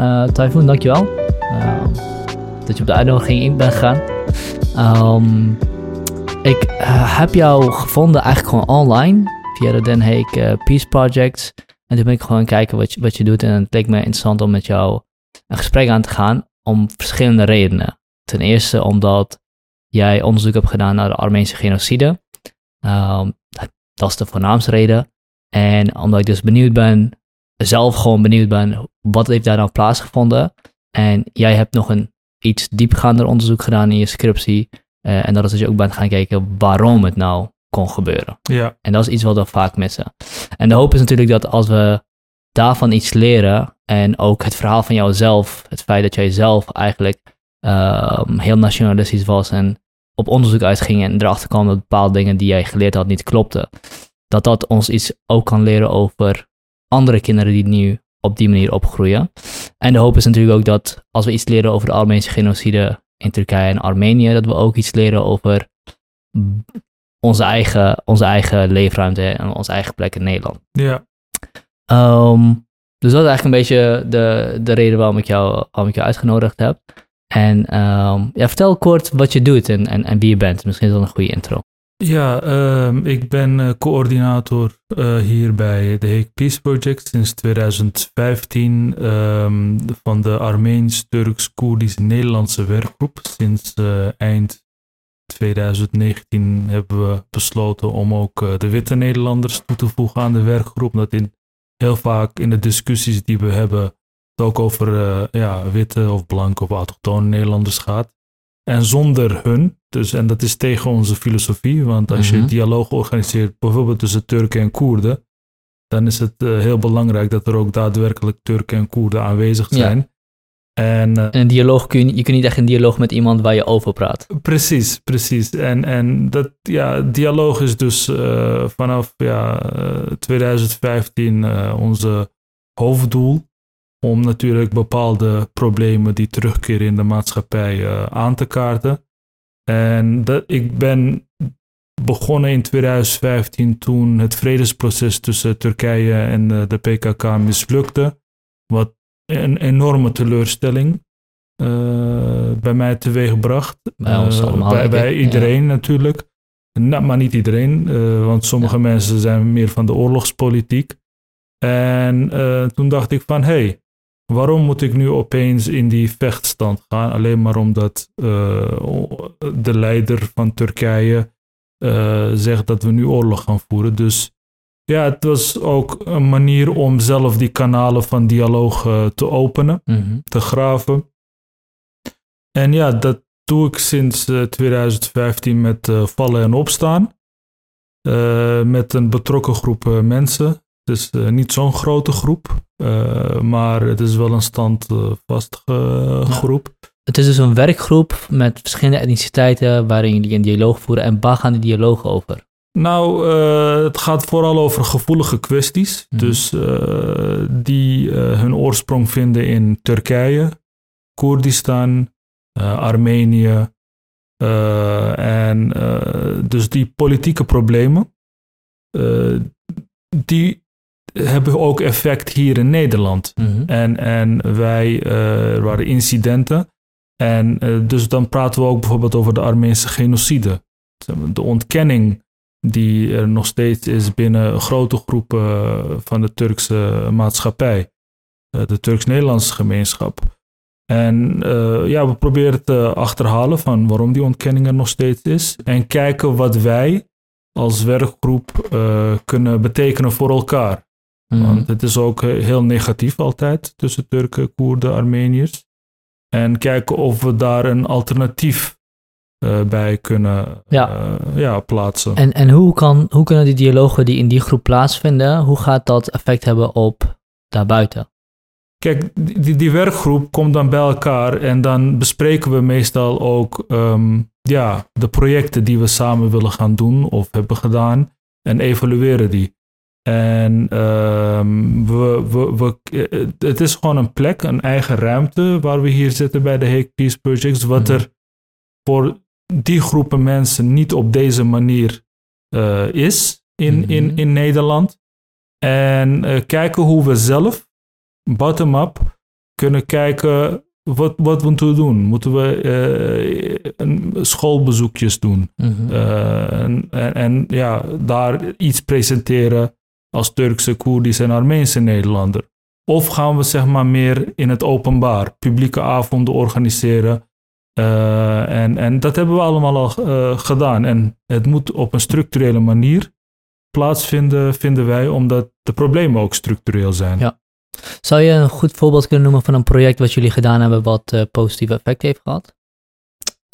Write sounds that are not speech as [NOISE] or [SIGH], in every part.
Uh, Typhoon, dankjewel. Uh, dat je op de uitnodiging in bent gegaan. Um, ik uh, heb jou gevonden eigenlijk gewoon online via de Den Haag uh, Peace Project. En toen ben ik gewoon kijken wat je, wat je doet. En het leek me interessant om met jou een gesprek aan te gaan om verschillende redenen. Ten eerste omdat jij onderzoek hebt gedaan naar de Armeense genocide. Um, dat is de voornaamste reden. En omdat ik dus benieuwd ben, zelf gewoon benieuwd ben, wat heeft daar nou plaatsgevonden? En jij hebt nog een iets diepgaander onderzoek gedaan in je scriptie. Uh, en dat is dat je ook bent gaan kijken waarom het nou kon gebeuren. Ja. En dat is iets wat we vaak missen. En de hoop is natuurlijk dat als we daarvan iets leren en ook het verhaal van jouzelf, het feit dat jij zelf eigenlijk uh, heel nationalistisch was en op onderzoek uitging en erachter kwam dat bepaalde dingen die jij geleerd had niet klopten, dat dat ons iets ook kan leren over andere kinderen die nu op die manier opgroeien. En de hoop is natuurlijk ook dat als we iets leren over de Armeense genocide in Turkije en Armenië, dat we ook iets leren over onze eigen, onze eigen leefruimte en onze eigen plek in Nederland. Ja. Um, dus dat is eigenlijk een beetje de, de reden waarom ik jou, waarom ik jou uitgenodigd heb. En um, ja, vertel kort wat je doet en, en, en wie je bent. Misschien is dat een goede intro. Ja, um, ik ben uh, coördinator uh, hier bij de Hague Peace Project sinds 2015 um, van de Armeens-Turks-Koerdisch-Nederlandse werkgroep. Sinds uh, eind 2019 hebben we besloten om ook de witte Nederlanders toe te voegen aan de werkgroep. Dat in, heel vaak in de discussies die we hebben het ook over ja, witte of blanke of autochtone Nederlanders gaat. En zonder hun, dus, en dat is tegen onze filosofie, want als je dialoog organiseert, bijvoorbeeld tussen Turken en Koerden, dan is het uh, heel belangrijk dat er ook daadwerkelijk Turken en Koerden aanwezig zijn. Ja. En, uh, een dialoog kun je, je kunt niet echt een dialoog met iemand waar je over praat. Precies, precies. En, en dat ja, dialoog is dus uh, vanaf ja, 2015 onze hoofddoel om natuurlijk bepaalde problemen die terugkeren in de maatschappij uh, aan te kaarten. En dat, ik ben begonnen in 2015 toen het vredesproces tussen Turkije en de PKK mislukte. Wat een enorme teleurstelling uh, bij mij teweegbracht. Bij ons allemaal. Bij, bij iedereen ja. natuurlijk. Nou, maar niet iedereen, want sommige ja. mensen zijn meer van de oorlogspolitiek. En toen dacht ik van, hé, hey, waarom moet ik nu opeens in die vechtstand gaan? Alleen maar omdat uh, de leider van Turkije uh, zegt dat we nu oorlog gaan voeren. Dus ja, het was ook een manier om zelf die kanalen van dialoog uh, te openen, mm -hmm. te graven. En ja, dat doe ik sinds 2015 met vallen en opstaan. met een betrokken groep mensen. Het is niet zo'n grote groep. Uh, maar het is wel een standvast uh, groep. Het is dus een werkgroep met verschillende etniciteiten waarin jullie een dialoog voeren. En waar gaan die dialogen over? Nou, uh, het gaat vooral over gevoelige kwesties. Mhm. Mm. Dus die hun oorsprong vinden in Turkije, Koerdistan, Armenië. en dus die politieke problemen, die hebben ook effect hier in Nederland. Mm -hmm. En, en wij, uh, er waren incidenten. En uh, dus dan praten we ook bijvoorbeeld over de Armeense genocide. De ontkenning die er nog steeds is binnen grote groepen van de Turkse maatschappij. De Turks-Nederlandse gemeenschap. En ja, we proberen te achterhalen van waarom die ontkenning er nog steeds is. En kijken wat wij als werkgroep kunnen betekenen voor elkaar. Mhm. Want het is ook heel negatief altijd tussen Turken, Koerden, Armeniërs. En kijken of we daar een alternatief uh, bij kunnen ja. Uh, ja, plaatsen. En, en hoe, kan, hoe kunnen die dialogen die in die groep plaatsvinden, hoe gaat dat effect hebben op daarbuiten? Kijk, die, die werkgroep komt dan bij elkaar en dan bespreken we meestal ook um, ja, de projecten die we samen willen gaan doen of hebben gedaan en evalueren die. En um, we, we, we, het is gewoon een plek, een eigen ruimte waar we hier zitten bij de Hague Peace Projects, wat Mhm. er voor die groepen mensen niet op deze manier uh, is in, Mhm. in, in Nederland. En uh, kijken hoe we zelf, bottom-up, kunnen kijken wat, wat moeten we doen? Moeten we uh, schoolbezoekjes doen? Mhm. Uh, en, en, en, ja, daar iets presenteren als Turkse, Koerdische en Armeense Nederlander? Of gaan we zeg maar meer in het openbaar, publieke avonden organiseren? Uh, en, en dat hebben we allemaal al gedaan. En het moet op een structurele manier plaatsvinden, vinden wij, omdat de problemen ook structureel zijn. Ja. Zou je een goed voorbeeld kunnen noemen van een project wat jullie gedaan hebben wat uh, positief effect heeft gehad?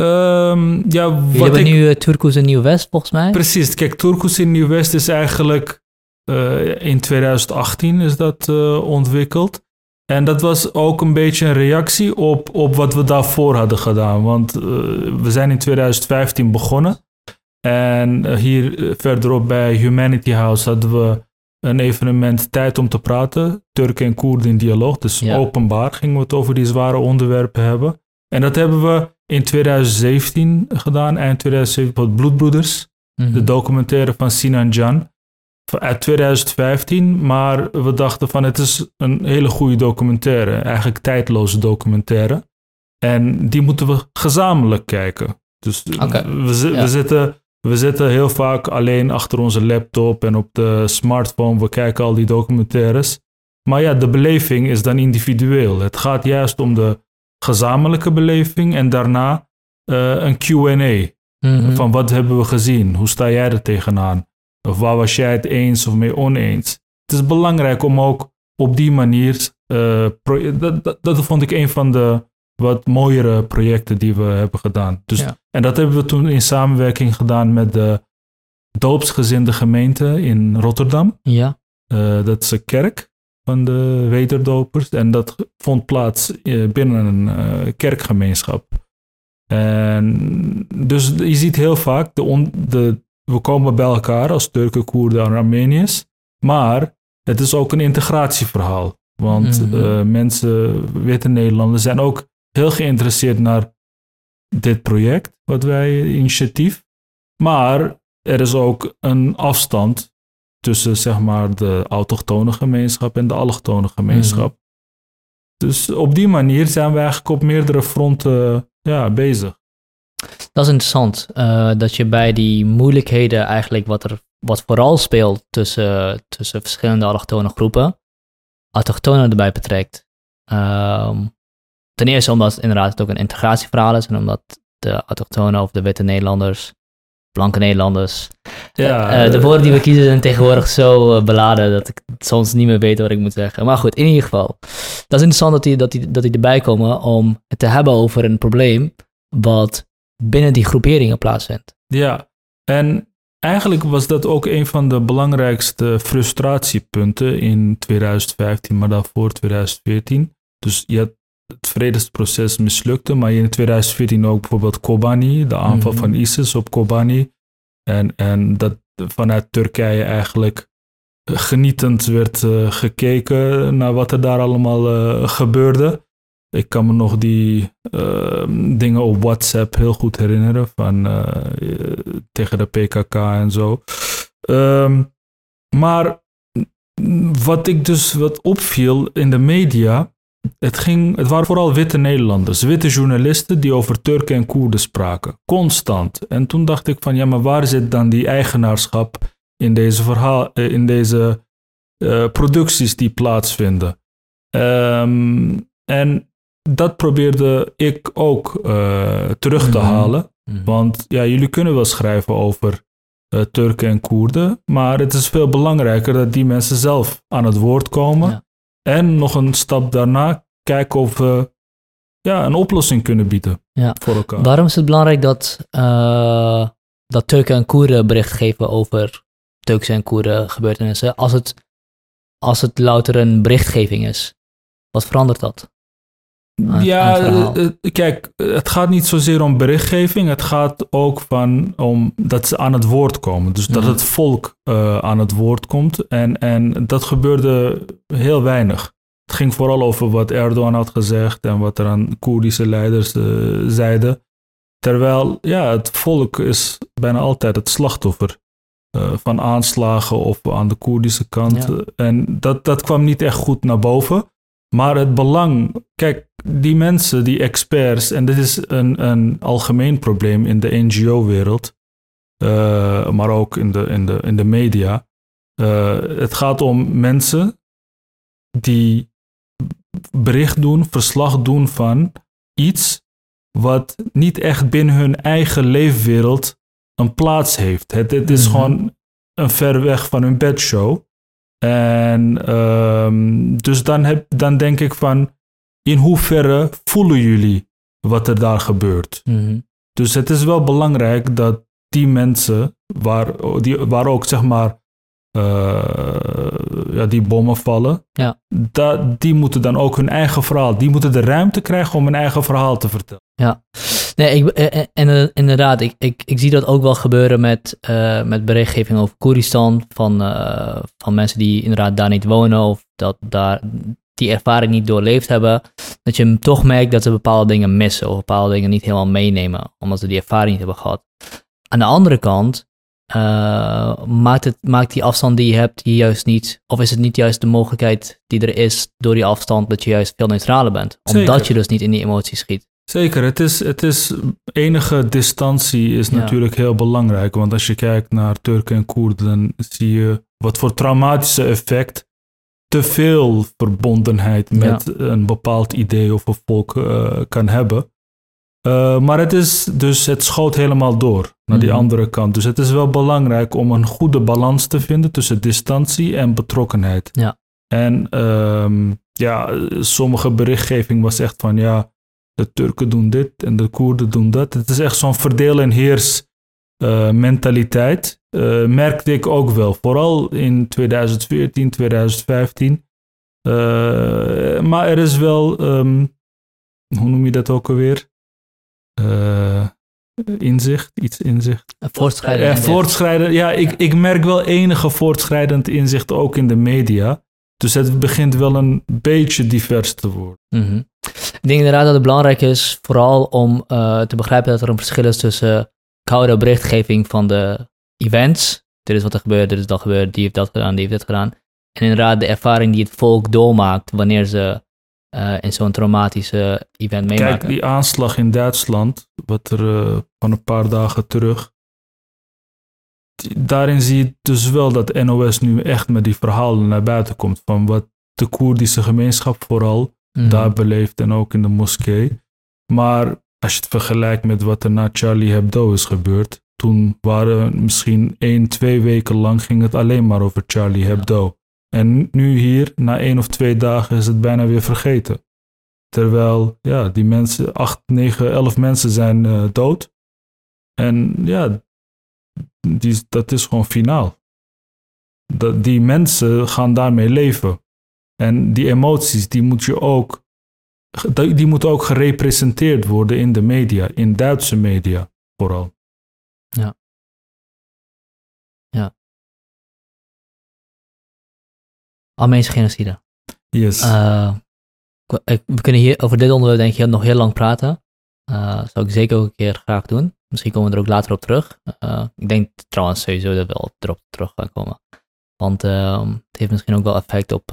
Um, ja, wat hebben ik... nu Turkus in Nieuw-West volgens mij? Precies, kijk, Turkus in Nieuw-West is eigenlijk uh, in 2018 is dat ontwikkeld. En dat was ook een beetje een reactie op, op wat we daarvoor hadden gedaan. Want we zijn in 2015 begonnen. En hier verderop bij Humanity House hadden we een evenement Tijd om te praten. Turken en Koerden in dialoog. Dus Ja. openbaar gingen we het over die zware onderwerpen hebben. En dat hebben we in 2017 gedaan. Eind 2017 met Bloedbroeders. Mhm. De documentaire van Sinan Jan. Uit 2015. Maar we dachten van het is een hele goede documentaire. Eigenlijk tijdloze documentaire. En die moeten we gezamenlijk kijken. Dus we, ja. we, zitten, we zitten heel vaak alleen achter onze laptop en op de smartphone. We kijken al die documentaires. Maar ja, de beleving is dan individueel. Het gaat juist om de gezamenlijke beleving en daarna eh, een QA. Mhm. Van wat hebben we gezien? Hoe sta jij er tegenaan? Of waar was jij het eens of mee oneens? Het is belangrijk om ook op die manier. eh, dat, dat, dat vond ik een van de wat mooiere projecten die we hebben gedaan. Dus, Ja. En dat hebben we toen in samenwerking gedaan met de doopsgezinde gemeente in Rotterdam. Ja. Eh, dat is een kerk van de weterdopers. En dat vond plaats eh, binnen een kerkgemeenschap. En dus je ziet heel vaak, de on- de, we komen bij elkaar als Turken, Koerden en Armeniërs. Maar het is ook een integratieverhaal. Want Mhm. eh, mensen, witte Nederlanders, zijn ook heel geïnteresseerd naar dit project, wat wij initiatief. Maar er is ook een afstand tussen zeg maar de autochtone gemeenschap en de allochtone gemeenschap. Dus op die manier zijn we eigenlijk op meerdere fronten ja, bezig. Dat is interessant. eh, dat je bij die moeilijkheden eigenlijk wat er wat vooral speelt tussen, tussen verschillende allochtone groepen, autochtonen erbij betrekt. Ehm, ten eerste omdat het inderdaad het ook een integratieverhaal is en omdat de autochtonen of de witte Nederlanders, blanke Nederlanders, Ja, eh, de woorden die we kiezen zijn tegenwoordig zo eh, beladen dat ik soms niet meer weet wat ik moet zeggen. Maar goed, in ieder geval. Dat is interessant dat die, dat die, dat die erbij komen om het te hebben over een probleem wat binnen die groeperingen plaatsvindt. Ja, en eigenlijk was dat ook een van de belangrijkste frustratiepunten in 2015, maar daarvoor 2014. Dus je had het vredesproces mislukte, maar in 2014 ook bijvoorbeeld Kobani, de aanval Mhm. van ISIS op Kobani. En, en dat vanuit Turkije eigenlijk genietend werd eh, gekeken naar wat er daar allemaal eh, gebeurde. Ik kan me nog die eh, dingen op WhatsApp heel goed herinneren van eh, tegen de PKK en zo. Ehm, maar wat ik dus wat opviel in de media, het, ging, het waren vooral witte Nederlanders, witte journalisten die over Turken en Koerden spraken, constant. En toen dacht ik van ja, maar waar zit dan die eigenaarschap in deze verhaal, eh, in deze eh, producties die plaatsvinden? Ehm, en dat probeerde ik ook eh, terug te Mhm. halen. Want ja, jullie kunnen wel schrijven over eh, Turken en Koerden, maar het is veel belangrijker dat die mensen zelf aan het woord komen. Ja. En nog een stap daarna kijken of we ja, een oplossing kunnen bieden Ja. voor elkaar. Waarom is het belangrijk dat, eh, dat Turken en Koerden bericht geven over Turkse en Koerden gebeurtenissen, als het, als het louter een berichtgeving is? Wat verandert dat? Aan- ja, aan het verhaal. eh, eh, kijk, het gaat niet zozeer om berichtgeving. Het gaat ook van om dat ze aan het woord komen. Dus dat Mhm. het volk eh, aan het woord komt. En, en dat gebeurde heel weinig. Het ging vooral over wat Erdogan had gezegd en wat er aan Koerdische leiders zeiden. Terwijl, ja, het volk is bijna altijd het slachtoffer eh, van aanslagen of aan de Koerdische kant. Ja. En dat, dat kwam niet echt goed naar boven. Maar het belang, kijk, die mensen, die experts, en dit is een, een algemeen probleem in de NGO-wereld, uh, maar ook in de, in de, in de media. Uh, het gaat om mensen die bericht doen, verslag doen van iets wat niet echt binnen hun eigen leefwereld een plaats heeft. Het, het is mm -hmm. gewoon een ver weg van hun bedshow. En um, dus dan, heb, dan denk ik van, in hoeverre voelen jullie wat er daar gebeurt? Mm -hmm. Dus het is wel belangrijk dat die mensen, waar, die, waar ook zeg maar uh, ja, die bommen vallen, ja. dat, die moeten dan ook hun eigen verhaal, die moeten de ruimte krijgen om hun eigen verhaal te vertellen. Ja, nee, ik, en, en inderdaad, ik, ik, ik zie dat ook wel gebeuren met, uh, met berichtgeving over Koeristan, van, uh, van mensen die inderdaad daar niet wonen of dat daar die ervaring niet doorleefd hebben, dat je toch merkt dat ze bepaalde dingen missen of bepaalde dingen niet helemaal meenemen, omdat ze die ervaring niet hebben gehad. Aan de andere kant uh, maakt, het, maakt die afstand die je hebt je juist niet, of is het niet juist de mogelijkheid die er is door die afstand dat je juist veel neutraler bent, omdat Zeker. je dus niet in die emoties schiet. Zeker, het is, het is enige distantie is Ja. natuurlijk heel belangrijk. Want als je kijkt naar Turken en Koerden, dan zie je wat voor traumatische effect te veel verbondenheid met een bepaald idee of een volk eh, kan hebben. Eh, maar het is dus, het schoot helemaal door naar die Mhm. andere kant. Dus het is wel belangrijk om een goede balans te vinden tussen distantie en betrokkenheid. Ja. En ehm, ja, sommige berichtgeving was echt van ja, de Turken doen dit en de Koerden doen dat. Het is echt zo'n verdeel en heers eh, mentaliteit. Eh, merkte ik ook wel, vooral in 2014, 2015. Eh, maar er is wel, ehm, hoe noem je dat ook alweer? Inzicht, iets inzicht. Een voortschrijden. Eh, in voortschrijden, ja, ik, ik merk wel enige voortschrijdend inzicht ook in de media. Dus het begint wel een beetje divers te worden. Mhm. Ik denk inderdaad dat het belangrijk is, vooral om eh, te begrijpen dat er een verschil is tussen koude berichtgeving van de events. Dit is wat er gebeurt, dit is dat gebeurd, die heeft dat gedaan, die heeft dit gedaan. En inderdaad de ervaring die het volk doormaakt wanneer ze eh, in zo'n traumatische event meemaken. Kijk, die aanslag in Duitsland, wat er eh, van een paar dagen terug. die- Daarin zie je dus wel dat NOS nu echt met die verhalen naar buiten komt. Van wat de Koerdische gemeenschap vooral Mhm. daar beleeft en ook in de moskee. Maar als je het vergelijkt met wat er na Charlie Hebdo is gebeurd. Toen waren misschien één, twee weken lang ging het alleen maar over Charlie Hebdo. En nu hier, na één of twee dagen, is het bijna weer vergeten. Terwijl, ja, die mensen, acht, negen, elf mensen zijn eh, dood. En ja, die, dat is gewoon finaal. Die mensen gaan daarmee leven. En die emoties, die moet je ook, die moeten ook gerepresenteerd worden in de media, in Duitse media vooral. Armeense genocide. Yes. Eh, we kunnen hier over dit onderwerp denk ik heel- nog heel lang praten. Eh zou ik zeker ook een keer graag doen. Misschien komen we er ook later op terug. Eh, ik denk trouwens sowieso dat we wel erop terug gaan komen. Want ehm, het heeft misschien ook wel effect op,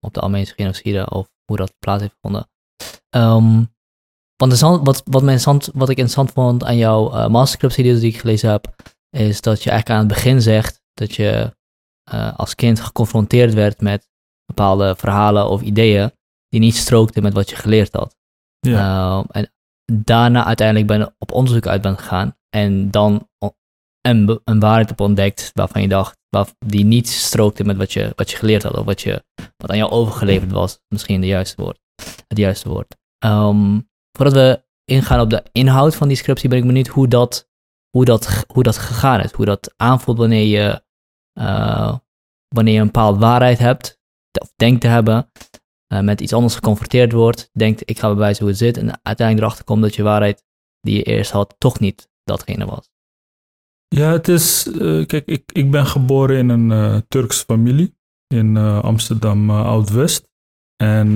op de Armeense genocide of hoe dat plaats heeft gevonden. Ehm, want interessant- wat, wat, mij interessant, wat ik interessant vond aan jouw uh, masterscriptie die ik gelezen heb, is dat je eigenlijk aan het begin zegt dat je eh, als kind geconfronteerd werd met bepaalde verhalen of ideeën die niet strookten met wat je geleerd had. ja. Uh, en daarna uiteindelijk ben op onderzoek uit bent gegaan en dan een, een waarheid op ontdekt waarvan je dacht, die niet strookte met wat je, wat je geleerd had of wat, je, wat aan jou overgeleverd was, misschien de juiste woord, het juiste woord. Um, voordat we ingaan op de inhoud van die scriptie, ben ik benieuwd hoe dat, hoe dat, hoe dat gegaan is, hoe dat aanvoelt wanneer je, uh, wanneer je een bepaalde waarheid hebt, of denkt te hebben, uh, met iets anders geconfronteerd wordt, denkt ik ga bewijzen hoe het zit en uiteindelijk erachter komt dat je waarheid die je eerst had toch niet datgene was. Ja, het is. eh, kijk, ik, ik ben geboren in een uh, Turks familie in uh, Amsterdam Oud-West. En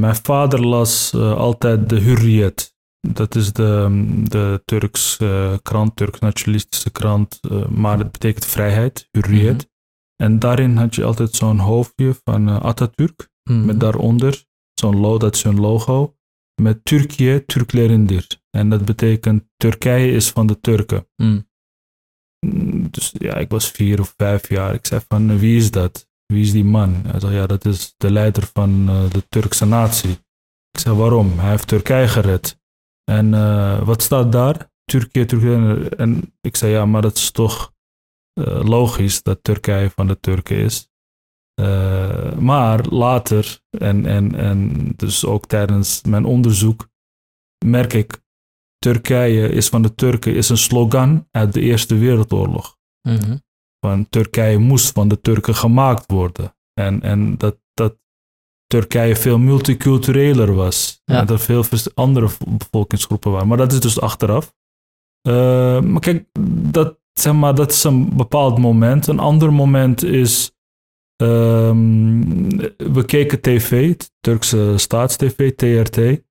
mijn vader las altijd de Hurriyet. Dat is de, de Turks krant, Turks nationalistische krant, maar het betekent vrijheid, Hurriyet. Mm -hmm. En daarin had je altijd zo'n hoofdje van Atatürk, Mhm. mm. met daaronder zo'n lo, dat is hun logo, met Turkije, Türklerindir. En dat betekent Turkije is van de Turken. Mm. Mm, Dus ja, ik was vier of vijf jaar. Ik zei van, wie is dat? Wie is die man? Hij zei, ja, dat is de leider van eh, de Turkse natie. Ik zei, waarom? Hij heeft Turkije gered. En eh, wat staat daar? Turkije, Turkije. En ik zei, ja, maar dat is toch eh, logisch dat Turkije van de Turken is. Eh, maar later, en, en, en dus ook tijdens mijn onderzoek, merk ik, Turkije is van de Turken, is een slogan uit de Eerste Wereldoorlog Mhm. van Turkije moest van de Turken gemaakt worden. En, en dat, dat Turkije veel multicultureler was. Ja. En dat er veel andere bevolkingsgroepen waren. Maar dat is dus achteraf. Eh, maar kijk, dat, zeg maar, dat is een bepaald moment. Een ander moment is. ehm, we keken tv, Turkse staatstv, TRT.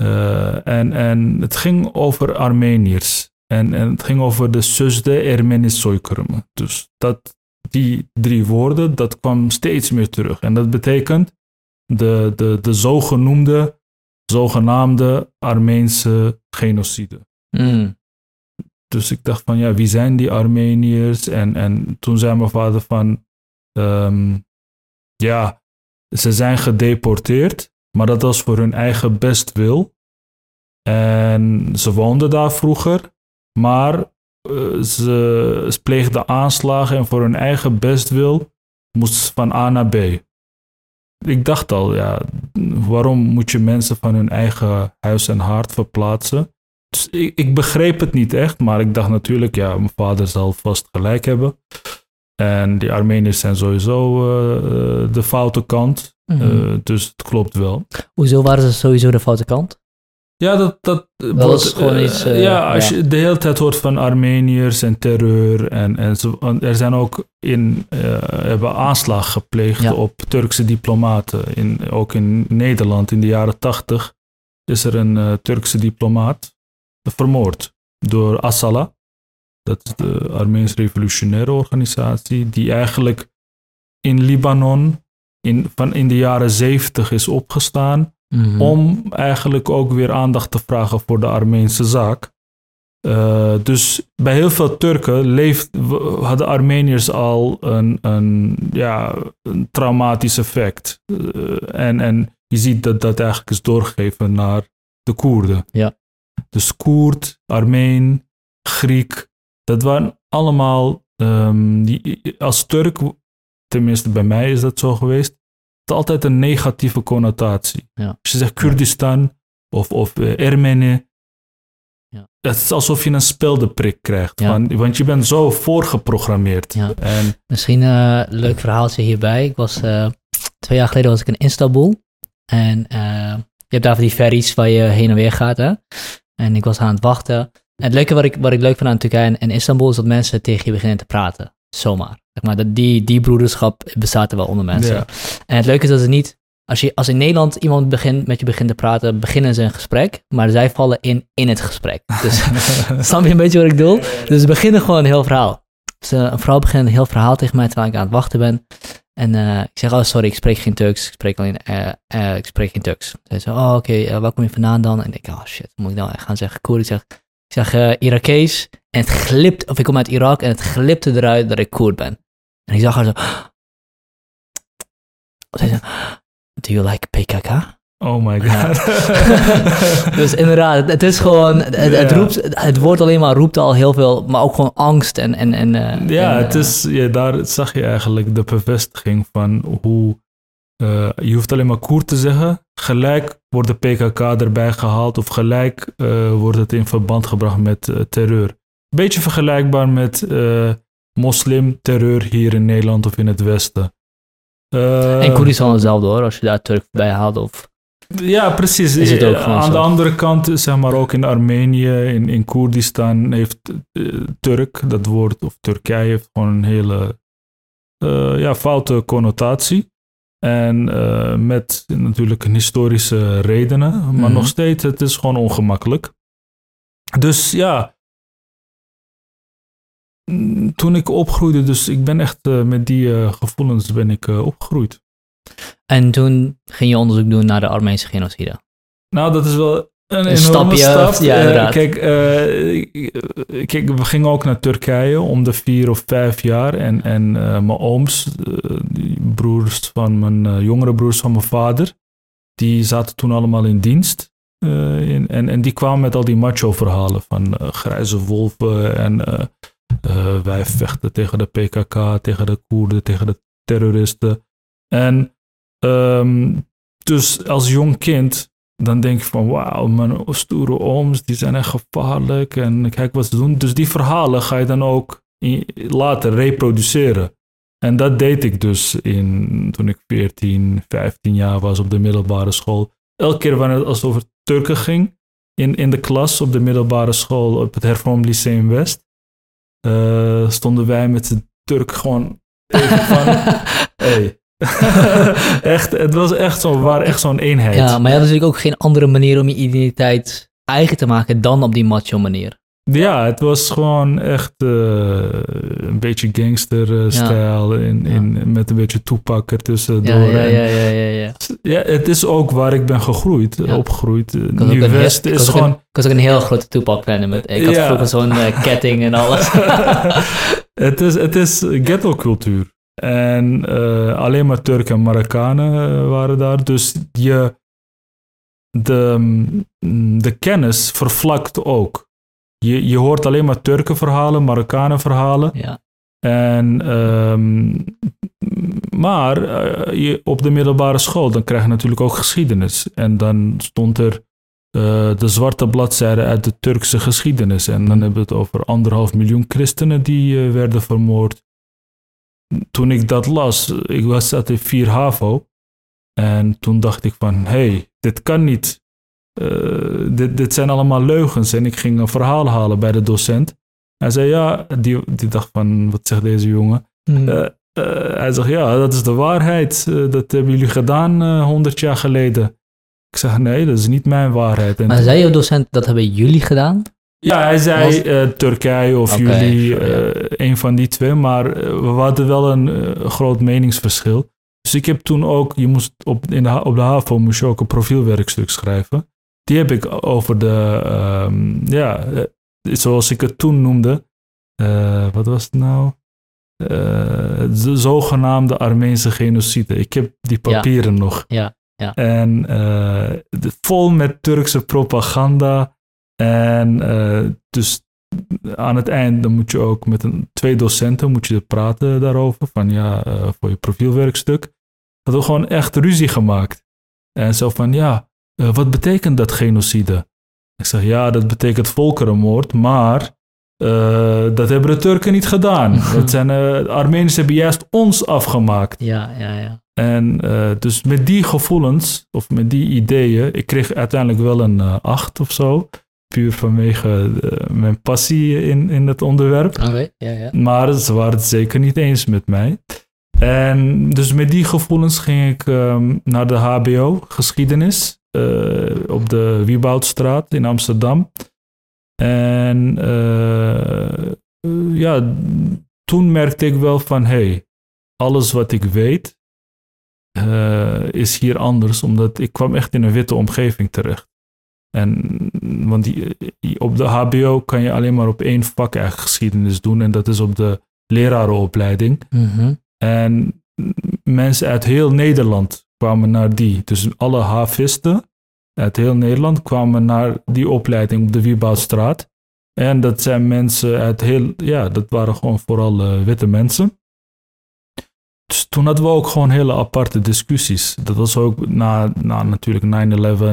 Eh, en, en het ging over Armeniërs. En, en het ging over de Sözde Ermeni soykırımı. Dus dat, die drie woorden, dat kwam steeds meer terug. En dat betekent de, de, de zogenoemde, zogenaamde Armeense genocide. Mm. Dus ik dacht van, ja, wie zijn die Armeniërs? En, en toen zei mijn vader van, ehm, ja, ze zijn gedeporteerd, maar dat was voor hun eigen bestwil. En ze woonden daar vroeger, maar eh, ze, ze pleegden aanslagen en voor hun eigen bestwil moesten ze van A naar B. Ik dacht al, ja, waarom moet je mensen van hun eigen huis en haard verplaatsen? Dus ik, ik begreep het niet echt, maar ik dacht natuurlijk, ja, mijn vader zal vast gelijk hebben. En die Armeniërs zijn sowieso eh, de foute kant. Mhm. Eh, dus het klopt wel. Hoezo waren ze sowieso de foute kant? Ja, dat, dat, Dat gewoon eh, iets, ja, als ja. je de hele tijd hoort van Armeniërs en terreur. En, en zo, er zijn ook in, hebben aanslag gepleegd Ja. op Turkse diplomaten. In, ook in Nederland in de jaren tachtig is er een Turkse diplomaat vermoord door Asala. Dat is de Armeens Revolutionaire Organisatie, die eigenlijk in Libanon in, van in de jaren zeventig is opgestaan Mhm. om eigenlijk ook weer aandacht te vragen voor de Armeense zaak. Eh, dus bij heel veel Turken leeft, hadden Armeniërs al een, een, ja, een traumatisch effect. Eh, en, en je ziet dat dat eigenlijk is doorgegeven naar de Koerden. Ja. Dus Koerd, Armeen, Griek, dat waren allemaal, ehm, die, als Turk, tenminste bij mij is dat zo geweest, het altijd een negatieve connotatie. Ja. Als je zegt Kurdistan of, of eh, Ermeni, Ja. het is alsof je een speldenprik krijgt. Ja. Van, want je bent zo voorgeprogrammeerd. Ja. En Misschien eh, een leuk verhaaltje hierbij. Ik was, eh, twee jaar geleden was ik in Istanbul. En eh, je hebt daar van die ferries waar je heen en weer gaat. Hè? En ik was aan het wachten. En het leuke wat ik, wat ik leuk vind aan Turkije en, en Istanbul is dat mensen tegen je beginnen te praten. Zomaar. Zeg maar, dat die, die broederschap bestaat er wel onder mensen. Ja. En het leuke is dat het niet... Als, je, als in Nederland iemand begint, met je begint te praten, beginnen ze een gesprek. Maar zij vallen in, in het gesprek. Dus [LAUGHS] Snap je een beetje wat ik bedoel? Dus we beginnen gewoon een heel verhaal. Dus een vrouw begint een heel verhaal tegen mij terwijl ik aan het wachten ben. En eh, ik zeg, oh sorry, ik spreek geen Turks. Ik spreek alleen, eh, eh, ik spreek geen Turks. Zij zegt, oh oké, waar kom je vandaan dan? En ik denk, oh shit, moet ik nou echt gaan zeggen? Koer, ik zeg, ik zeg eh, Irakees. En het glipt, of ik kom uit Irak en het glipte eruit dat ik Koerd ben. En ik zag haar zo. [GASPS] Zij zei, do you like PKK? oh my Ja. [LAUGHS] god. [LAUGHS] dus inderdaad, het, is gewoon, het, roept, het woord alleen maar roept al heel veel, maar ook gewoon angst en... en, en eh, Ja, en, het is, ja, daar zag je eigenlijk de bevestiging van hoe. eh, je hoeft alleen maar Koer te zeggen. Gelijk wordt de PKK erbij gehaald, of gelijk eh, wordt het in verband gebracht met eh, terreur. Beetje vergelijkbaar met eh moslimterreur hier in Nederland of in het Westen. En Koerdistan hetzelfde hoor, als je daar Turk bij haalt of... Ja, precies. Is het ook Aan zo? de andere kant, zeg maar ook in Armenië, in, in Koerdistan, heeft Turk, dat woord, of Turkije, heeft gewoon een hele ja, foute connotatie. En eh, met natuurlijk een redenen, maar Mhm. nog steeds, het is gewoon ongemakkelijk. Dus ja, mm, toen ik opgroeide, dus ik ben echt eh, met die eh, gevoelens ben ik opgegroeid. En toen ging je onderzoek doen naar de Armeense genocide. Nou, dat is wel een, stapje, stap. ja, Eh, inderdaad. kijk, eh, kijk, we gingen ook naar Turkije om de vier of vijf jaar. En, en eh, mijn ooms, eh, die broers van mijn eh, jongere broers van mijn vader, die zaten toen allemaal in dienst. Eh, in, en, en die kwamen met al die macho-verhalen van eh, grijze wolven en eh, eh, wij vechten tegen de PKK, tegen de Koerden, tegen de terroristen. En ehm, dus als jong kind, dan denk je van wauw, mijn stoere ooms, die zijn echt gevaarlijk en kijk wat ze doen. Dus die verhalen ga je dan ook in- later reproduceren. En dat deed ik dus in, toen ik 14, 15 jaar was op de middelbare school. Elke keer wanneer als het over Turken ging, in, in de klas op de middelbare school op het Hervormd Lyceum West, eh, stonden wij met de Turk gewoon even van, [LAUGHS] hey. [LAUGHS] echt, het was echt zo, we waren echt zo'n eenheid. Ja, maar je had natuurlijk ook geen andere manier om je identiteit eigen te maken dan op die macho manier. Ja, het was gewoon echt eh, een beetje gangster-stijl in, in, met een beetje toepak ertussendoor. Ja, ja, ja, ja, ja, ja. ja, het is ook waar ik ben gegroeid, opgegroeid. Ik was ook een heel- Nieuw-West is gewoon... een- Ik was ook een heel grote Tupac-fan. met- Ik had vroeger zo'n eh, ketting en alles. [LAUGHS] het, is, het is ghetto-cultuur. En eh, alleen maar Turken en Marokkanen eh, waren daar. Dus je, de, mm, de kennis vervlakt ook. Je, je hoort alleen maar Turken-verhalen, Marokkanen-verhalen. ja. En, ehm, maar eh, je, op de middelbare school, dan krijg je natuurlijk ook geschiedenis. En dan stond er de zwarte bladzijde uit de Turkse geschiedenis. En dan hebben we het over anderhalf miljoen christenen die werden vermoord. Toen ik dat las, ik was zat in 4 HAVO. En toen dacht ik van, hé, hey, dit kan niet. Eh, dit, dit zijn allemaal leugens. En ik ging een verhaal halen bij de docent. Hij zei, ja, die, die dacht van, wat zegt deze jongen? Hm. Eh, eh, hij zegt, ja, dat is de waarheid. Dat hebben jullie gedaan honderd jaar geleden. Ik zeg, nee, dat is niet mijn waarheid. En Maar zei je docent, dat hebben jullie gedaan? Ja, hij zei Was- eh, Turkije of jullie, sorry, ja. eh, een van die twee. Maar eh, we hadden wel een groot meningsverschil. Dus ik heb toen ook, je moest op, in de, op de HAVO moest je ook een profielwerkstuk schrijven. Die heb ik over de, ehm, ja, zoals ik het toen noemde. wat was het nou? De zogenaamde Armeense genocide. Ik heb die Ja. papieren nog. Ja, ja. En de- vol met Turkse propaganda. En eh, dus aan het eind dan moet je ook met een, twee docenten moet je praten daarover. Van ja, eh, voor je profielwerkstuk. Hadden we gewoon echt ruzie gemaakt. En zo van ja, eh, wat betekent dat genocide? Ik zeg ja, dat betekent volkerenmoord, maar dat hebben de Turken niet gedaan. [LAUGHS] Dat zijn, de Armeniërs hebben juist ons afgemaakt. Ja, ja, ja. En dus met die gevoelens, of met die ideeën, ik kreeg uiteindelijk wel een eh, acht of zo. Puur vanwege eh, mijn passie in, in het onderwerp. Ja, ja. Maar ze waren het zeker niet eens met mij. En dus met die gevoelens ging ik ehm, naar de HBO, geschiedenis, eh, op de Wieboudstraat in Amsterdam. En eh, ja, toen merkte ik wel van, hey, alles wat ik weet is hier anders, omdat ik kwam echt in een witte omgeving terecht. En want die, op de HBO kan je alleen maar op één vak eigenlijk geschiedenis doen en dat is op de lerarenopleiding. Mhm. En mensen uit heel Nederland kwamen naar die. Dus alle havisten uit heel Nederland kwamen naar die opleiding op de Wieboudstraat. En dat zijn mensen uit heel, ja, dat waren gewoon vooral eh, witte mensen. Dus toen hadden we ook gewoon hele aparte discussies. Dat was ook na, na natuurlijk 9-11,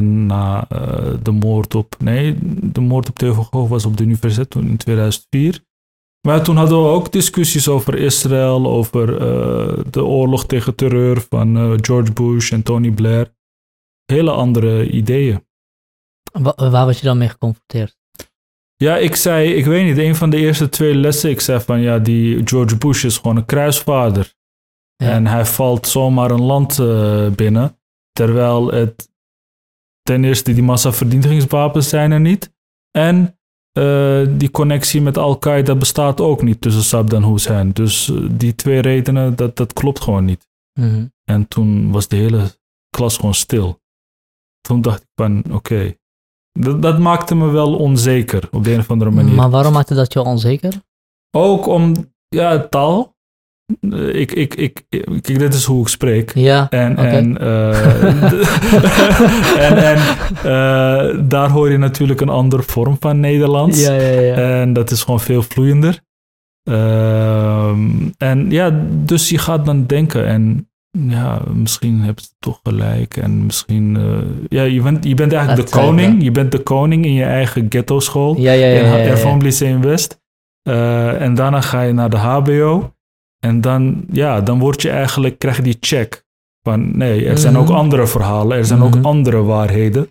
na eh, de moord op, nee, de moord op Gogh was op de universiteit toen in 2004. Maar toen hadden we ook discussies over Israël, over eh, de oorlog tegen terreur van eh, George Bush en Tony Blair. Hele andere ideeën. Wa- waar was je dan mee geconfronteerd? Ja, ik zei, ik weet niet, een van de eerste twee lessen, ik zei van ja, die George Bush is gewoon een kruisvader. Ja. En hij valt zomaar een land eh, binnen, terwijl het ten eerste die massavernietigingswapens zijn er niet. En eh, die connectie met Al-Qaeda bestaat ook niet tussen Saddam Hussein. Dus eh, die twee redenen, dat, dat klopt gewoon niet. Mhm. En toen was de hele klas gewoon stil. Toen dacht ik van, oké. Dat, dat maakte me wel onzeker op de een of andere manier. Maar waarom maakte dat je onzeker? Ook om, ja, taal. Eh, Ik, ik, ik, ik, kijk, dit is hoe ik spreek. Ja, En, eh, [LAUGHS] en, en eh, daar hoor je natuurlijk een andere vorm van Nederlands. ja, ja, ja. En dat is gewoon veel vloeiender. Ehm, en ja, dus je gaat dan denken en ja, misschien hebben ze toch gelijk. En misschien, ja, je bent, je bent eigenlijk de koning. Je bent de koning in je eigen ghetto school. ja, ja, ja, in Lyceum West. En daarna ga je naar de HBO. En dan, ja, dan word je eigenlijk, krijg je die check. Van nee, er zijn Mhm. ook andere verhalen. Er zijn Mhm. ook andere waarheden.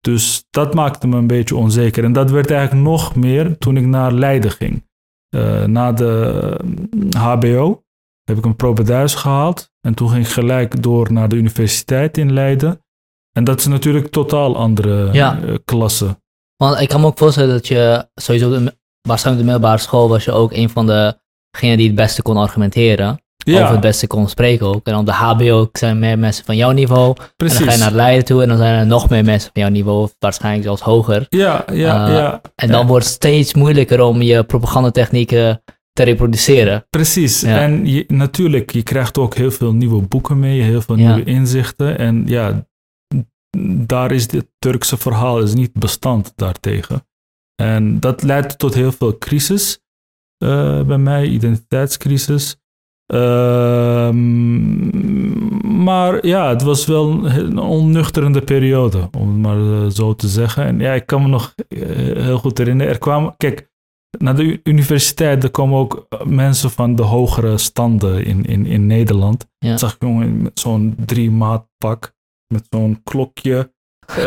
Dus dat maakte me een beetje onzeker. En dat werd eigenlijk nog meer toen ik naar Leiden ging. Eh, na de eh, HBO heb ik een propeduis gehaald. En toen ging ik gelijk door naar de universiteit in Leiden. En dat is natuurlijk totaal andere Ja. eh, klasse. Want ik kan me ook voorstellen dat je sowieso, de, waarschijnlijk de middelbare school was je ook een van degenen die het beste kon argumenteren. Of het beste kon spreken ook. En op de HBO zijn meer mensen van jouw niveau. En precies. dan ga je naar Leiden toe en dan zijn er nog meer mensen van jouw niveau. Of waarschijnlijk zelfs hoger. Ja, ja, Eh, ja. En dan Ja. wordt het steeds moeilijker om je propagandatechnieken te reproduceren. Precies. Ja. En je, natuurlijk, je krijgt ook heel veel nieuwe boeken mee, heel veel nieuwe inzichten. En ja, daar is dit Turkse verhaal is niet bestand daartegen. En dat leidt tot heel veel crisis eh, bij mij, identiteitscrisis. Ehm, maar ja, het was wel een onnuchterende periode, om het maar eh, zo te zeggen. En ja, ik kan me nog eh, heel goed herinneren. Er kwamen, kijk, naar de universiteit, er komen ook mensen van de hogere standen in, in, in Nederland. Ja. Zag ik jongen met zo'n drie maat pak, met zo'n klokje. Eh,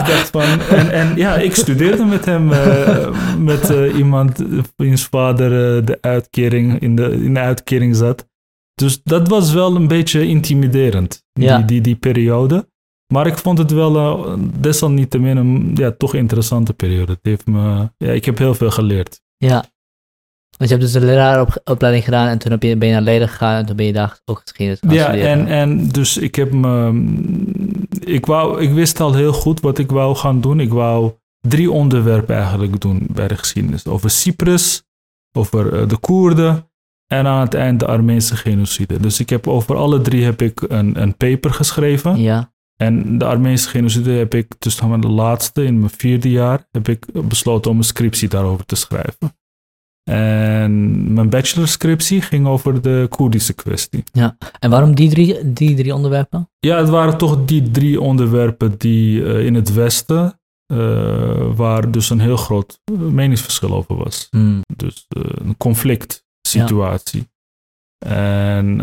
ik dacht van, en, en ja, ik studeerde met hem, eh, met eh, iemand wiens vader de uitkering, in, de, in de uitkering zat. Dus dat was wel een beetje intimiderend, Ja. die, die, die periode. Maar ik vond het wel desalniettemin een ja, toch interessante periode. Het heeft me, ja, ik heb heel veel geleerd. Ja. Want je hebt dus de leraaropleiding gedaan en toen ben je naar Leiden gegaan en toen ben je daar ook geschiedenis gaan Ja, studeren. en, en dus ik heb me. Ik, wou, ik wist al heel goed wat ik wou gaan doen. Ik wou drie onderwerpen eigenlijk doen bij de geschiedenis: over Cyprus, over eh, de Koerden en aan het eind de Armeense genocide. Dus ik heb over alle drie heb ik een, een paper geschreven. Ja, En de Armeense genocide heb ik, dus de laatste, in mijn vierde jaar, heb ik besloten om een scriptie daarover te schrijven. En mijn bachelorscriptie ging over de Koerdische kwestie. en waarom die drie, die drie onderwerpen? Ja, het waren toch die drie onderwerpen die eh, in het Westen, eh, waar dus een heel groot eh, meningsverschil over was. Hmm. Dus een conflict situatie. En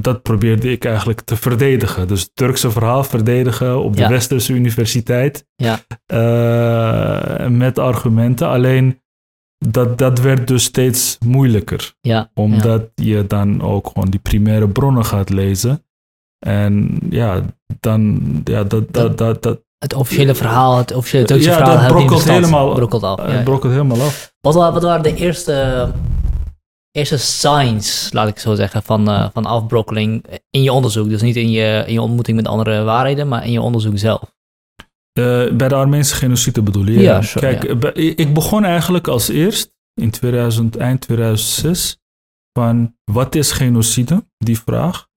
dat probeerde ik eigenlijk te verdedigen. Dus het Turkse verhaal verdedigen op de Ja. Westerse universiteit. Ja. Met argumenten. Alleen dat, dat werd dus steeds moeilijker. Ja, Omdat je dan ook gewoon die primaire bronnen gaat lezen. En ja, dan, ja, dat, dat, dat, dat, het officiële verhaal, het officiële Turkse Ja, verhaal dat brokkelt helemaal- brokkelt af. eh, ja, brokkelt helemaal af. Wat, wa- wat waren de eerste, eerste signs, laat ik zo zeggen, van, eh, van afbrokkeling in je onderzoek? Dus niet in je, in je ontmoeting met andere waarheden, maar in je onderzoek zelf. Eh, bij de Armeense genocide bedoel je? Ja, Kijk, ja. eh, ik begon eigenlijk als eerst in 2000, eind 2006 van wat is genocide? Die vraag.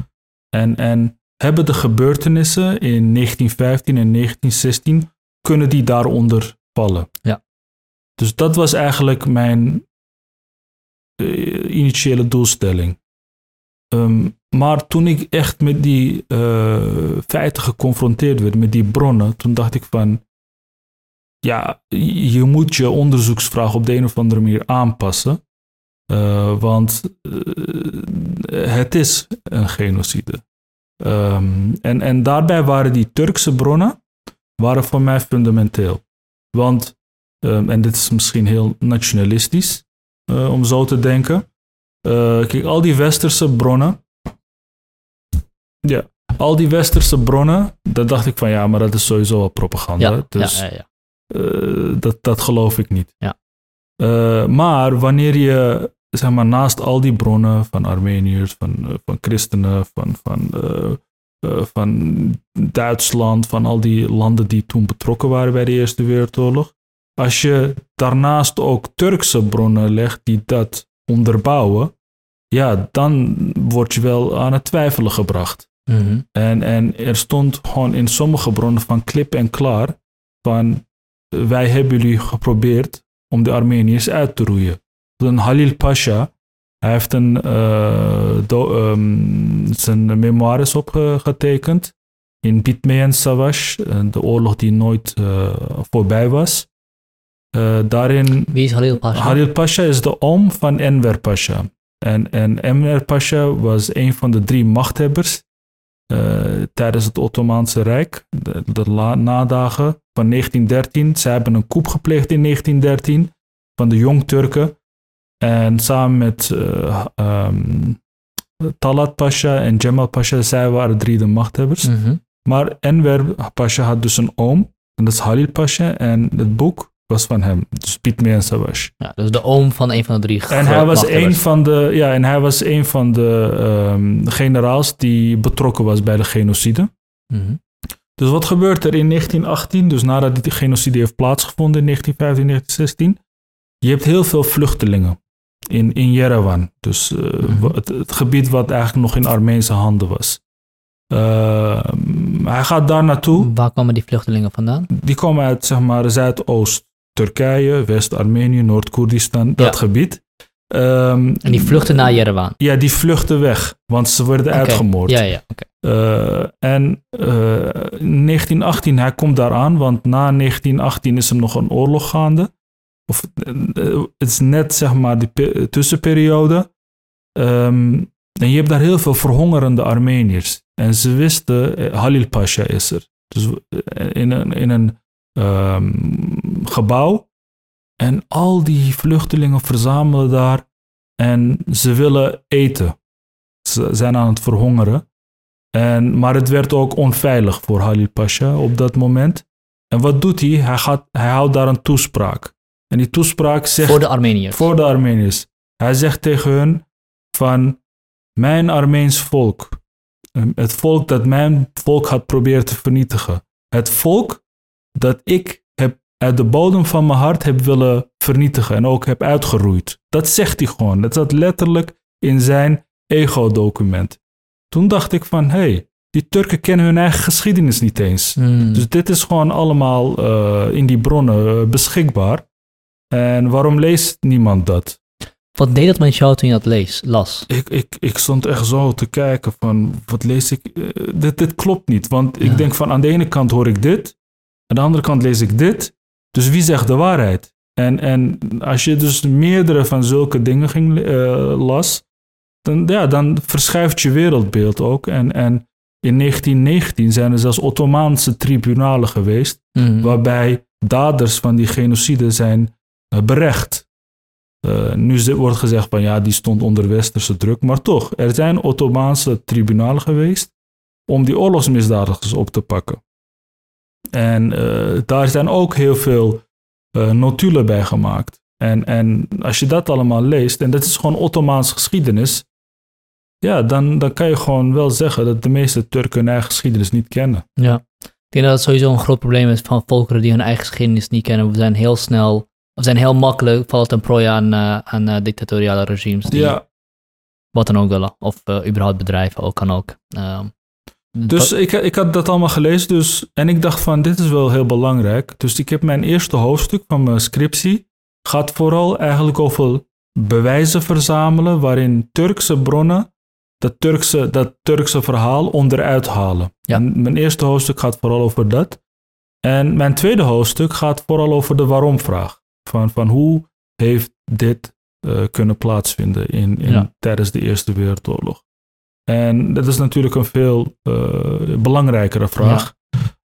En, en hebben de gebeurtenissen in 1915 en 1916, kunnen die daaronder vallen? Ja. Dus dat was eigenlijk mijn eh, initiële doelstelling. Ehm, maar toen ik echt met die eh, feiten geconfronteerd werd, met die bronnen, toen dacht ik van, ja, je moet je onderzoeksvraag op de een of andere manier aanpassen. Eh, want eh, het is een genocide. Ehm, en, en daarbij waren die Turkse bronnen waren voor mij fundamenteel. Want, ehm, en dit is misschien heel nationalistisch om zo te denken. Kijk, al die westerse bronnen. Ja, al die westerse bronnen, daar dacht ik van ja, maar dat is sowieso wel propaganda. Ja, dus ja, ja, eh, dat, dat geloof ik niet. Ja. Eh, maar wanneer je zeg maar, naast al die bronnen van Armeniërs, van, eh, van christenen, van, van, van Duitsland, van al die landen die toen betrokken waren bij de Eerste Wereldoorlog. Als je daarnaast ook Turkse bronnen legt die dat onderbouwen, ja, dan word je wel aan het twijfelen gebracht. Mhm. En, en er stond gewoon in sommige bronnen van klip en klaar van wij hebben jullie geprobeerd om de Armeniërs uit te roeien. Dan Halil Pasha, hij heeft een, eh, do- ehm, zijn memoires opgetekend in Bitmeyen Savaş, eh, de oorlog die nooit eh, voorbij was. Eh, daarin Wie is Halil Pasha? Halil Pasha is de oom van Enver Pasha. En, en Enver Pasha was een van de drie machthebbers eh, tijdens het Ottomaanse Rijk, de, de la- nadagen van 1913. Ze hebben een coup gepleegd in 1913 van de Jong-Turken. En samen met eh, ehm, Talat Pasha en Cemal Pasha, zij waren drie de machthebbers. Mhm. Maar Enver Pasha had dus een oom, en dat is Halil Pasha. En het boek was van hem, dus Bitmeyen Savaş. Ja, dus de oom van een van de drie En hij was een van de, ja, en hij was een van de ehm, generaals die betrokken was bij de genocide. Mhm. Dus wat gebeurt er in 1918, dus nadat die genocide heeft plaatsgevonden in 1915, 1916? Je hebt heel veel vluchtelingen in, in Yerevan. Dus eh, Mhm. het, het gebied wat eigenlijk nog in Armeense handen was. Ehm, hij gaat daar naartoe. Waar kwamen die vluchtelingen vandaan? Die komen uit zeg maar Zuidoost Turkije, West-Armenië, Noord-Koerdistan, dat Ja. gebied. Ehm, En die vluchten naar Jerewan. Ja, die vluchten weg, want ze werden Oké. uitgemoord. Ja, ja. Eh, en eh, in 1918, hij komt daar aan, want na 1918 is er nog een oorlog gaande. Of eh, het is net zeg maar die pe- tussenperiode. Ehm, en je hebt daar heel veel verhongerende Armeniërs. En ze wisten, eh, Halil Pasha is er. Dus eh, in een, in een ehm, gebouw. En al die vluchtelingen verzamelen daar. En ze willen eten. Ze zijn aan het verhongeren. En, maar het werd ook onveilig voor Halil Pasha op dat moment. En wat doet hij? Hij, gaat, hij houdt daar een toespraak. En die toespraak zegt Voor de Armeniërs. voor de Armeniërs. Hij zegt tegen hun van mijn Armeens volk. Het volk dat mijn volk had proberen te vernietigen. Het volk dat ik heb uit de bodem van mijn hart heb willen vernietigen en ook heb uitgeroeid. Dat zegt hij gewoon. Dat zat letterlijk in zijn ego-document. Toen dacht ik van, hé, hey, die Turken kennen hun eigen geschiedenis niet eens. Hmm. Dus dit is gewoon allemaal eh, in die bronnen eh, beschikbaar. En waarom leest niemand dat? Wat deed dat met jou toen je dat lees, las? Ik, ik, ik stond echt zo te kijken van, wat lees ik? Eh, dit, dit klopt niet. Want Ja. ik denk van, aan de ene kant hoor ik dit. Aan de andere kant lees ik dit. Dus wie zegt de waarheid? En, en als je dus meerdere van zulke dingen ging, eh, las, dan, ja, dan verschuift je wereldbeeld ook. En, en in 1919 zijn er zelfs Ottomaanse tribunalen geweest Hmm. waarbij daders van die genocide zijn eh, berecht. Eh, nu wordt gezegd van ja, die stond onder westerse druk, maar toch, er zijn Ottomaanse tribunalen geweest om die oorlogsmisdadigers op te pakken. En eh, daar zijn ook heel veel eh, notulen bij gemaakt. En, en als je dat allemaal leest, en dat is gewoon Ottomaanse geschiedenis, ja, dan, dan kan je gewoon wel zeggen dat de meeste Turken hun eigen geschiedenis niet kennen. Ja. Ik denk dat het sowieso een groot probleem is van volkeren die hun eigen geschiedenis niet kennen. We zijn heel snel, we zijn heel makkelijk, valt een prooi aan, eh, aan dictatoriale regimes die Ja, wat dan ook willen. Of überhaupt bedrijven, ook kan ook. Ehm, Dus wat- ik, ik had dat allemaal gelezen dus, en ik dacht van dit is wel heel belangrijk. Dus ik heb mijn eerste hoofdstuk van mijn scriptie gaat vooral eigenlijk over bewijzen verzamelen waarin Turkse bronnen dat Turkse, dat Turkse verhaal onderuit halen. Ja. Mijn eerste hoofdstuk gaat vooral over dat. En mijn tweede hoofdstuk gaat vooral over de waarom-vraag. Van, van hoe heeft dit eh, kunnen plaatsvinden in, in, Ja. tijdens de Eerste Wereldoorlog? En dat is natuurlijk een veel eh, belangrijkere vraag.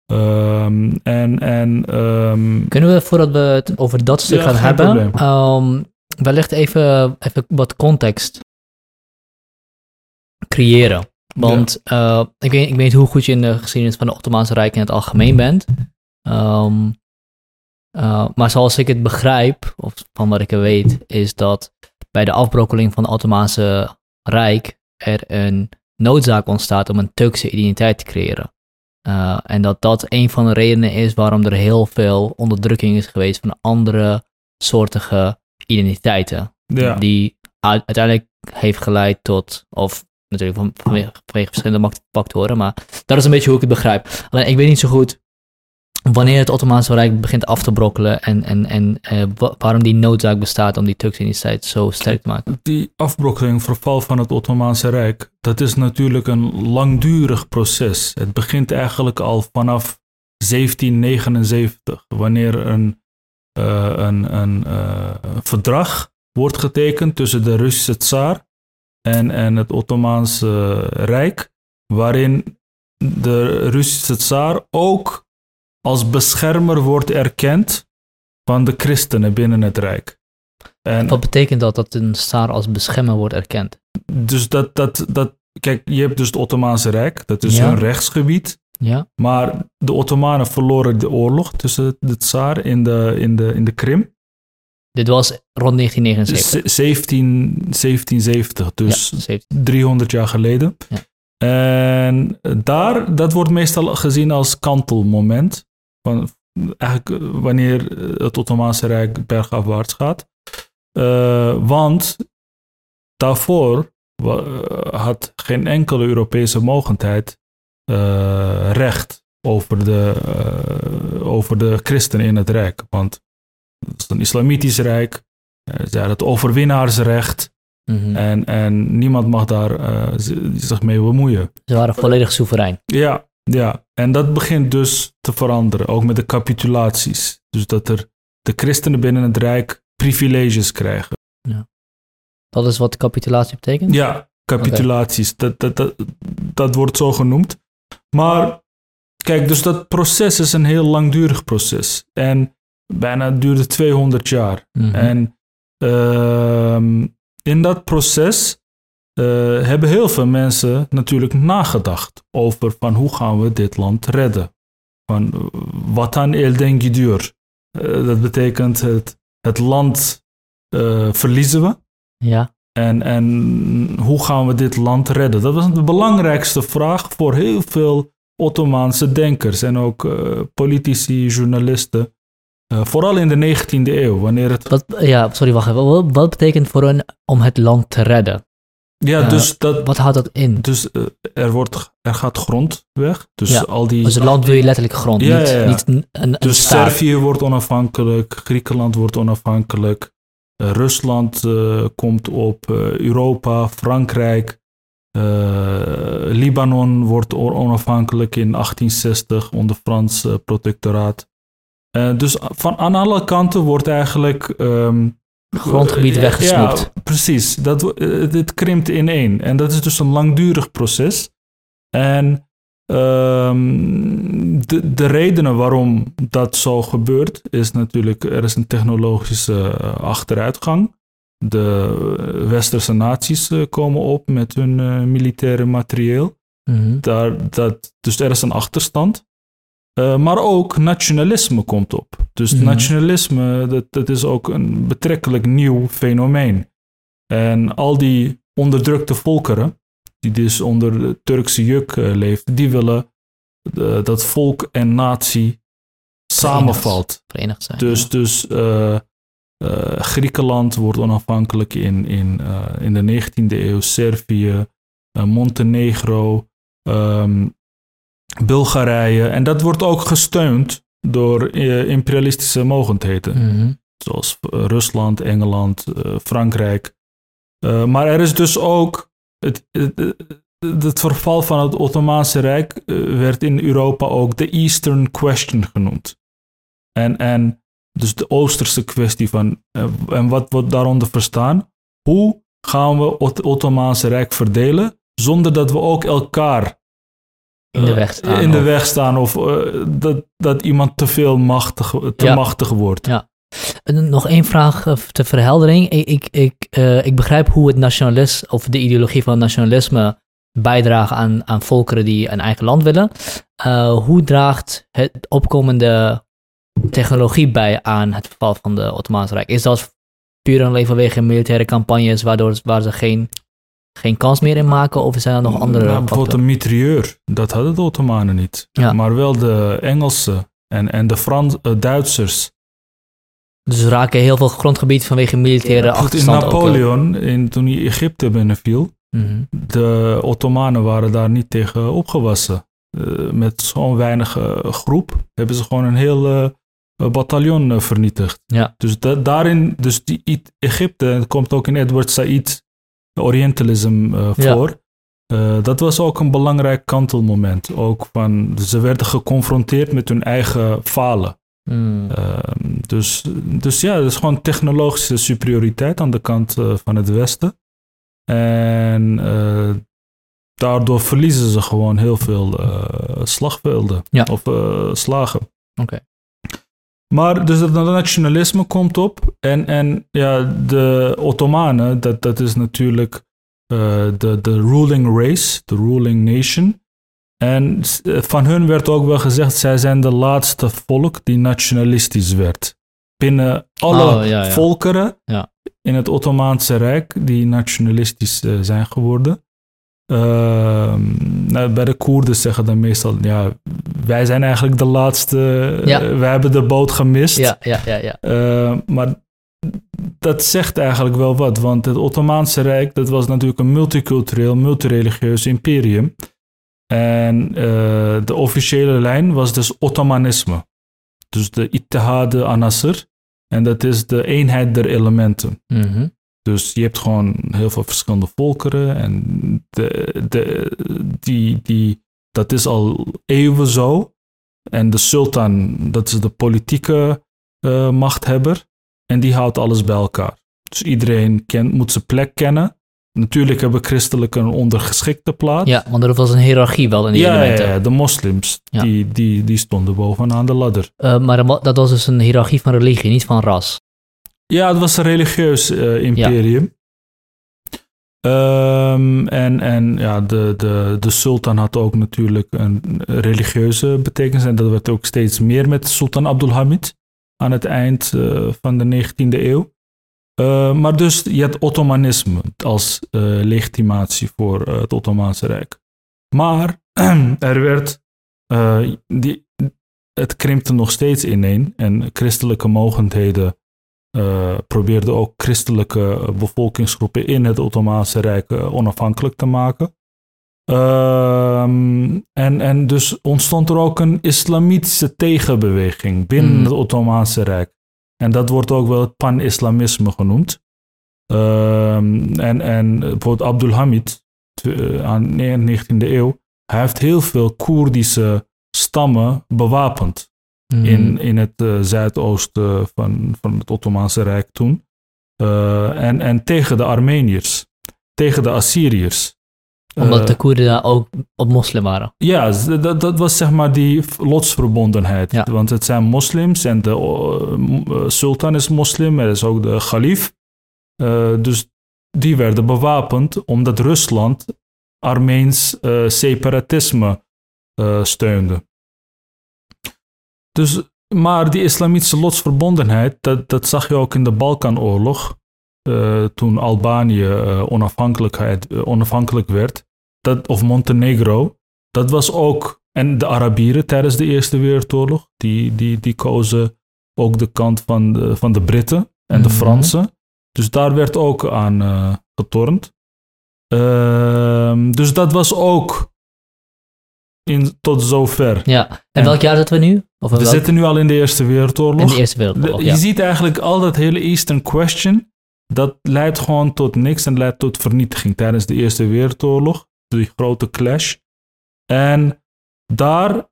Ehm, en en ehm, Kunnen we, voordat we het over dat stuk Ja, gaan hebben, ehm, wellicht even, even wat context creëren? Want eh, ik, weet, ik weet hoe goed je in de geschiedenis van de Ottomaanse Rijk in het algemeen bent. Eh, maar zoals ik het begrijp, of van wat ik er weet, is dat bij de afbrokkeling van het Ottomaanse Rijk er een noodzaak ontstaat om een Turkse identiteit te creëren. Uh, en dat dat een van de redenen is waarom er heel veel onderdrukking is geweest van andere soortige identiteiten. Ja. Die uiteindelijk heeft geleid tot, of natuurlijk van, vanwege, vanwege verschillende factoren, maar dat is een beetje hoe ik het begrijp. Alleen ik weet niet zo goed wanneer het Ottomaanse Rijk begint af te brokkelen en, en, en uh, waarom die noodzaak bestaat om die Turkse identiteit zo sterk te maken. Die afbrokkeling, verval van het Ottomaanse Rijk, dat is natuurlijk een langdurig proces. Het begint eigenlijk al vanaf 1779, wanneer een, uh, een, een uh, verdrag wordt getekend tussen de Russische tsaar en, en het Ottomaanse Rijk, waarin de Russische tsaar ook als beschermer wordt erkend van de christenen binnen het Rijk. En Wat betekent dat, dat een tsaar als beschermer wordt erkend? Dus dat, dat, dat, kijk, je hebt dus het Ottomaanse Rijk, dat is een rechtsgebied. Ja. Maar de Ottomanen verloren de oorlog tussen de tsaar in de, in de, in de Krim. Dit was rond 1979. 17, 1770, dus ja, 300 jaar geleden. Ja. En daar, dat wordt meestal gezien als kantelmoment. Eigenlijk eh, wanneer het Ottomaanse Rijk bergafwaarts gaat. Uh, want daarvoor had geen enkele Europese mogendheid uh, recht over de, over de christenen in het Rijk. Want het is een islamitisch rijk. Ze hadden het overwinnaarsrecht. Mm en, en niemand mag daar zich mee bemoeien. Ze waren volledig soeverein. Ja, ja, en dat begint dus te veranderen. Ook met de capitulaties. Dus dat er de christenen binnen het rijk privileges krijgen. Ja. Dat is wat capitulatie betekent? Ja, capitulaties. Okay. Dat, dat, dat, dat wordt zo genoemd. Maar kijk, dus dat proces is een heel langdurig proces. En bijna duurde 200 jaar. Mm -hmm. En uh, in dat proces uh, hebben heel veel mensen natuurlijk nagedacht over van hoe gaan we dit land redden. Van wat aan elden gidiyor. Uh, dat betekent het, het land uh, verliezen we. Ja. En, en hoe gaan we dit land redden? Dat was de belangrijkste vraag voor heel veel Ottomaanse denkers en ook politici, journalisten. Uh, vooral in de 19e eeuw, wanneer het... Wat, ja, sorry, wacht even. Wat, wat betekent voor hen om het land te redden? Ja, uh, dus dat... Wat houdt dat in? Dus uh, er, wordt, er gaat grond weg. Dus ja, al die... Dus het land wil je letterlijk grond, ja, niet, ja, niet een, een Dus staat. Servië wordt onafhankelijk, Griekenland wordt onafhankelijk, Rusland komt op, Europa, Frankrijk, Libanon wordt onafhankelijk in 1860 onder Frans protectoraat. Dus van aan alle kanten wordt eigenlijk. Um, grondgebied uh, weggesnoept. Ja, precies. Dat, uh, dit krimpt in één. En dat is dus een langdurig proces. En um, de, de redenen waarom dat zo gebeurt, is natuurlijk: er is een technologische achteruitgang. De westerse naties komen op met hun militaire materieel. Mm -hmm. Daar, dat, dus er is een achterstand. Uh, maar ook nationalisme komt op. Dus Mhm. nationalisme, dat, dat is ook een betrekkelijk nieuw fenomeen. En al die onderdrukte volkeren, die dus onder de Turkse juk uh, leefden, die willen uh, dat volk en natie samenvalt. Verenigd zijn. Dus, ja. dus Griekenland wordt onafhankelijk in, in, in de 19e eeuw, Servië, Montenegro, um, Bulgarije. En dat wordt ook gesteund door uh, imperialistische mogendheden. Mm -hmm. Zoals uh, Rusland, Engeland, uh, Frankrijk. maar er is dus ook. Het, het, het, verval van het Ottomaanse Rijk werd in Europa ook de Eastern Question genoemd. En, en dus de Oosterse kwestie van. en wat wordt daaronder verstaan? Hoe gaan we het Ottomaanse Rijk verdelen zonder dat we ook elkaar in de weg staan. In de weg staan of uh, dat, dat iemand te veel machtig, te ja. machtig wordt. Ja. En nog één vraag uh, ter verheldering. Ik, ik, ik, uh, ik begrijp hoe het nationalisme of de ideologie van nationalisme bijdraagt aan, aan volkeren die een eigen land willen. hoe draagt het opkomende technologie bij aan het verval van de Ottomaanse Rijk? Is dat puur alleen vanwege militaire campagnes, waardoor waar ze geen, geen kans meer in maken? Of zijn er nog andere Nou, bijvoorbeeld een mitrailleur, dat hadden de Ottomanen niet. Ja. Maar wel de Engelsen en, en de Frans, eh, Duitsers. Dus raken heel veel grondgebied vanwege militaire Bijvoorbeeld in ook, eh. Napoleon, in, toen hij Egypte binnenviel, Mhm. de Ottomanen waren daar niet tegen opgewassen. Eh, met zo'n weinig groep hebben ze gewoon een heel bataljon vernietigd. Ja. Dus da- daarin, dus die Egypte, het komt ook in Edward Said Orientalism eh, voor. Eh, dat was ook een belangrijk kantelmoment. Ook van, ze werden geconfronteerd met hun eigen falen. Mm. Ehm, dus, dus ja, het is gewoon technologische superioriteit aan de kant eh, van het Westen. En daardoor verliezen ze gewoon heel veel slagvelden Ja. of slagen. Oké. Maar dus het nationalisme komt op. En, en ja, de Ottomanen, dat, dat is natuurlijk eh, de, de ruling race, de ruling nation. En eh, van hun werd ook wel gezegd, zij zijn de laatste volk die nationalistisch werd. Binnen alle Oh, ja, ja. volkeren Ja. in het Ottomaanse Rijk die nationalistisch eh, zijn geworden. Ehm, nou, bij de Koerden zeggen dan meestal, ja, wij zijn eigenlijk de laatste, Ja. eh, wij hebben de boot gemist. Ja, ja, ja, ja. Eh, maar dat zegt eigenlijk wel wat, want het Ottomaanse Rijk, dat was natuurlijk een multicultureel, multireligieus imperium. En eh, de officiële lijn was dus Ottomanisme. Dus de Ittihad Anasr. En dat is de eenheid der elementen. Mhm. Dus je hebt gewoon heel veel verschillende volkeren. En de, de, die, die, dat is al eeuwen zo. En de sultan, dat is de politieke eh, machthebber. En die houdt alles bij elkaar. Dus iedereen kent, moet zijn plek kennen. Natuurlijk hebben christelijken een ondergeschikte plaats. Ja, want er was een hiërarchie wel in die ja, elementen. ja, de moslims, Ja. die, die, die stonden bovenaan de ladder. Eh, maar dat was dus een hiërarchie van religie, niet van ras. Ja, het was een religieus eh, imperium. Ehm, en en ja, de, de, de sultan had ook natuurlijk een religieuze betekenis. En dat werd ook steeds meer met Sultan Abdulhamid aan het eind eh, van de 19e eeuw. Eh, maar dus je hebt Ottomanisme als eh, legitimatie voor het Ottomaanse Rijk. Maar [CLEARS THROAT] er werd, die, het krimpte nog steeds ineen en christelijke mogendheden eh, probeerden ook christelijke bevolkingsgroepen in het Ottomaanse Rijk eh, onafhankelijk te maken. Ehm, en, en dus ontstond er ook een islamitische tegenbeweging binnen Mm. het Ottomaanse Rijk. En dat wordt ook wel het pan-islamisme genoemd. Ehm, en, en bijvoorbeeld Abdulhamid tw- aan de 19e eeuw, hij heeft heel veel Koerdische stammen bewapend Mhm. in, in het eh, zuidoosten van, van het Ottomaanse Rijk toen. Eh, en, en tegen de Armeniërs, tegen de Assyriërs. Omdat Eh, de Koerden daar ook op moslim waren. ja, dat, dat was zeg maar die lotsverbondenheid. Ja. Want het zijn moslims en de sultan is moslim, er is ook de khalif. Eh, dus die werden bewapend omdat Rusland Armeens separatisme steunde. Dus, maar die islamitische lotsverbondenheid, dat, dat zag je ook in de Balkanoorlog. eh, toen Albanië eh, onafhankelijkheid, eh, onafhankelijk werd dat, of Montenegro, dat was ook, en de Arabieren tijdens de Eerste Wereldoorlog, die, die, die kozen ook de kant van de, van de Britten en de Mhm. Fransen. Dus daar werd ook aan getornd. Ehm, dus dat was ook in, tot zover. Ja. En En- welk jaar zitten we nu? Of We welk- zitten nu al in de Eerste Wereldoorlog. in de Eerste Wereldoorlog, De- ja. Je ziet eigenlijk al dat hele Eastern Question, dat leidt gewoon tot niks en leidt tot vernietiging tijdens de Eerste Wereldoorlog, die grote clash. En daar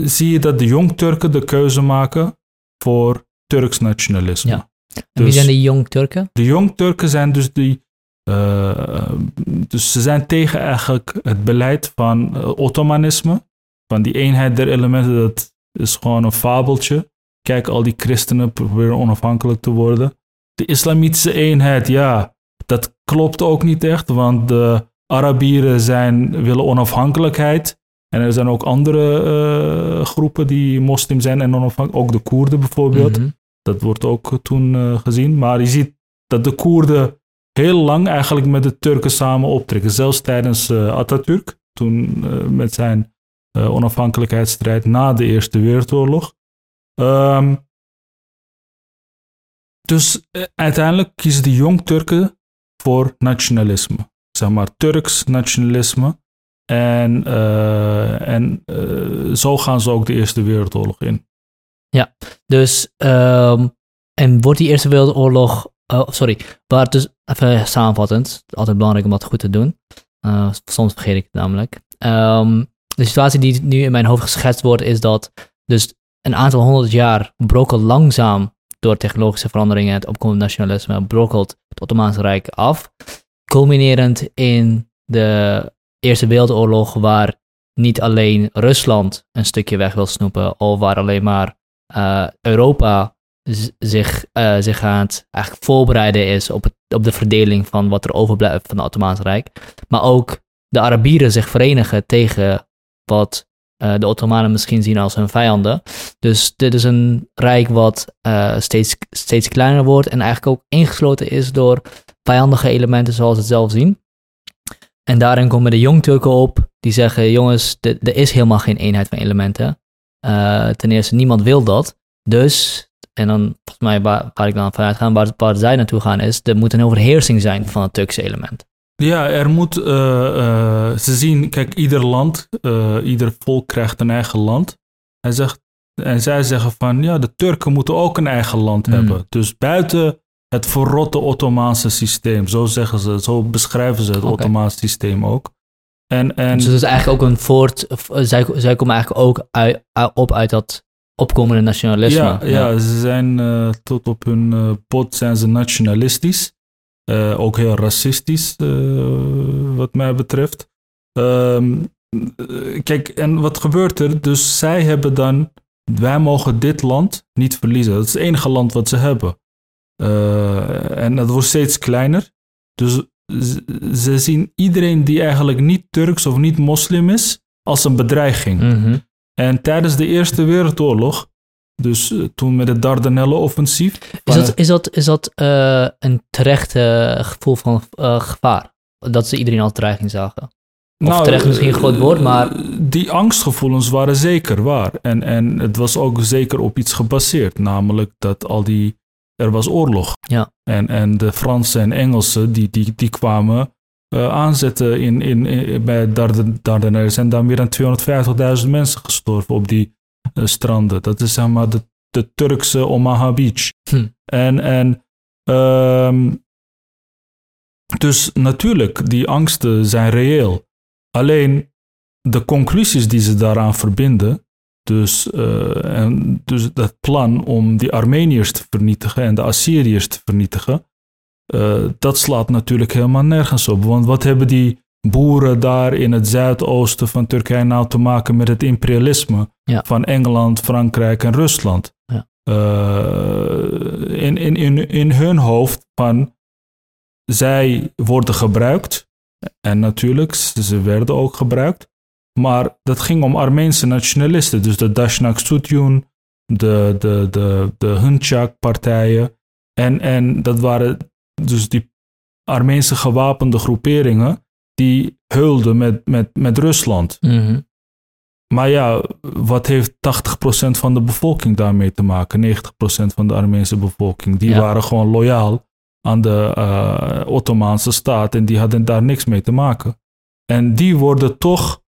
zie je dat de Jong-Turken de keuze maken voor Turks nationalisme. Ja. En wie Dus- zijn die jong Turken? De Jong-Turken zijn dus die. Eh, dus ze zijn tegen eigenlijk het beleid van eh, Ottomanisme. Van die eenheid der elementen, dat is gewoon een fabeltje. Kijk, al die christenen proberen onafhankelijk te worden. De islamitische eenheid, ja, dat klopt ook niet echt, want de Arabieren zijn, willen onafhankelijkheid. En er zijn ook andere eh, groepen die moslim zijn en onafhankelijk, ook de Koerden bijvoorbeeld. Mhm. Dat wordt ook toen gezien. Maar je ziet dat de Koerden heel lang eigenlijk met de Turken samen optrekken. Zelfs tijdens uh, Atatürk, toen uh, met zijn uh, onafhankelijkheidsstrijd na de Eerste Wereldoorlog. Um, dus uiteindelijk kiezen de Jong Turken voor nationalisme. Zeg maar Turks nationalisme. En, en zo gaan ze ook de Eerste Wereldoorlog in. Ja, dus um, en wordt die Eerste Wereldoorlog, oh, sorry, waar dus, even samenvattend, altijd belangrijk om dat goed te doen. Uh, soms vergeet ik het namelijk. Um, de situatie die nu in mijn hoofd geschetst wordt, is dat dus een aantal honderd jaar brokkelt langzaam door technologische veranderingen en het opkomende nationalisme, brokkelt het Ottomaanse Rijk af. Culminerend in de Eerste Wereldoorlog, waar niet alleen Rusland een stukje weg wil snoepen, of waar alleen maar uh, Europa zich, uh, zich aan het eigenlijk voorbereiden is op, het, op de verdeling van wat er overblijft van het Ottomaanse Rijk. Maar ook de Arabieren zich verenigen tegen wat uh, de Ottomanen misschien zien als hun vijanden. Dus dit is een rijk wat uh, steeds, steeds kleiner wordt en eigenlijk ook ingesloten is door vijandige elementen zoals het zelf zien. En daarin komen de Jongturken op die zeggen: jongens, er is helemaal geen eenheid van elementen. Ten eerste, niemand wil dat. Dus en dan, volgens mij, waar, waar ik dan vanuit ga, waar, waar zij naartoe gaan, is er moet een overheersing zijn van het Turkse element. Ja, er moet, uh, uh, ze zien, kijk, ieder land, uh, ieder volk krijgt een eigen land. Hij zegt, en zij zeggen van, ja, de Turken moeten ook een eigen land hmm. hebben. Dus buiten het verrotte Ottomaanse systeem, zo zeggen ze, zo beschrijven ze het okay. Ottomaanse systeem ook. En, en, dus het is eigenlijk ook een voort, zij, zij komen eigenlijk ook uit, op uit dat opkomende nationalisme. Ja, ja. ze zijn uh, tot op hun uh, pot zijn ze nationalistisch. Uh, ook heel racistisch, wat mij betreft. Um, kijk, en wat gebeurt er? Dus zij hebben dan, wij mogen dit land niet verliezen. Dat is het enige land wat ze hebben. en dat wordt steeds kleiner. Dus ze zien iedereen die eigenlijk niet Turks of niet moslim is, als een bedreiging. Mm -hmm. En tijdens de Eerste Wereldoorlog, dus uh, toen met het Dardanellen-offensief. Is dat, is dat, is dat uh, een terecht uh, gevoel van gevaar? Dat ze iedereen als dreiging zagen? Of nou, terecht misschien een groot woord, maar... Die angstgevoelens waren zeker waar. En, en het was ook zeker op iets gebaseerd. Namelijk dat al die... Er was oorlog. Ja. En, en de Fransen en Engelsen, die, die, die kwamen uh, aanzetten in, in, in, bij Dardanellen zijn dan meer dan 250.000 mensen gestorven op die uh, stranden. Dat is zeg maar de, de Turkse Omaha Beach. Hm. En, en um, dus natuurlijk, die angsten zijn reëel. Alleen de conclusies die ze daaraan verbinden, dus, uh, en dus dat plan om die Armeniërs te vernietigen en de Assyriërs te vernietigen, uh, dat slaat natuurlijk helemaal nergens op. Want wat hebben die boeren daar in het zuidoosten van Turkije nou te maken met het imperialisme van Engeland, Frankrijk en Rusland? Ja. Uh, in, in, in, in hun hoofd van zij worden gebruikt. En natuurlijk, ze werden ook gebruikt. Maar dat ging om Armeense nationalisten. Dus de Dashnak Sutyun, de, de, de, de Hunchak-partijen. En, en dat waren dus die Armeense gewapende groeperingen, die heulden met, met, met Rusland. Mhm. Maar ja, wat heeft 80% van de bevolking daarmee te maken? 90% van de Armeense bevolking. Die waren gewoon loyaal aan de uh, Ottomaanse staat en die hadden daar niks mee te maken. En die worden toch,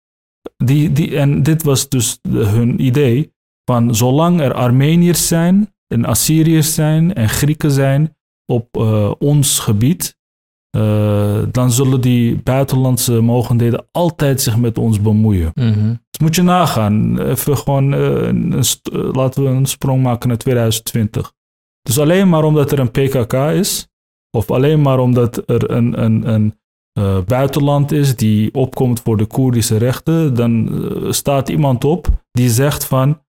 die, die, en dit was dus hun idee, van zolang er Armeniërs zijn en Assyriërs zijn en Grieken zijn, op uh, ons gebied, uh, dan zullen die buitenlandse mogendheden altijd zich met ons bemoeien. Mm -hmm. Dus moet je nagaan. Even gewoon, uh, een laten we een sprong maken naar 2020. Dus alleen maar omdat er een PKK is, of alleen maar omdat er een, een, een buitenland is die opkomt voor de Koerdische rechten, dan staat iemand op die zegt van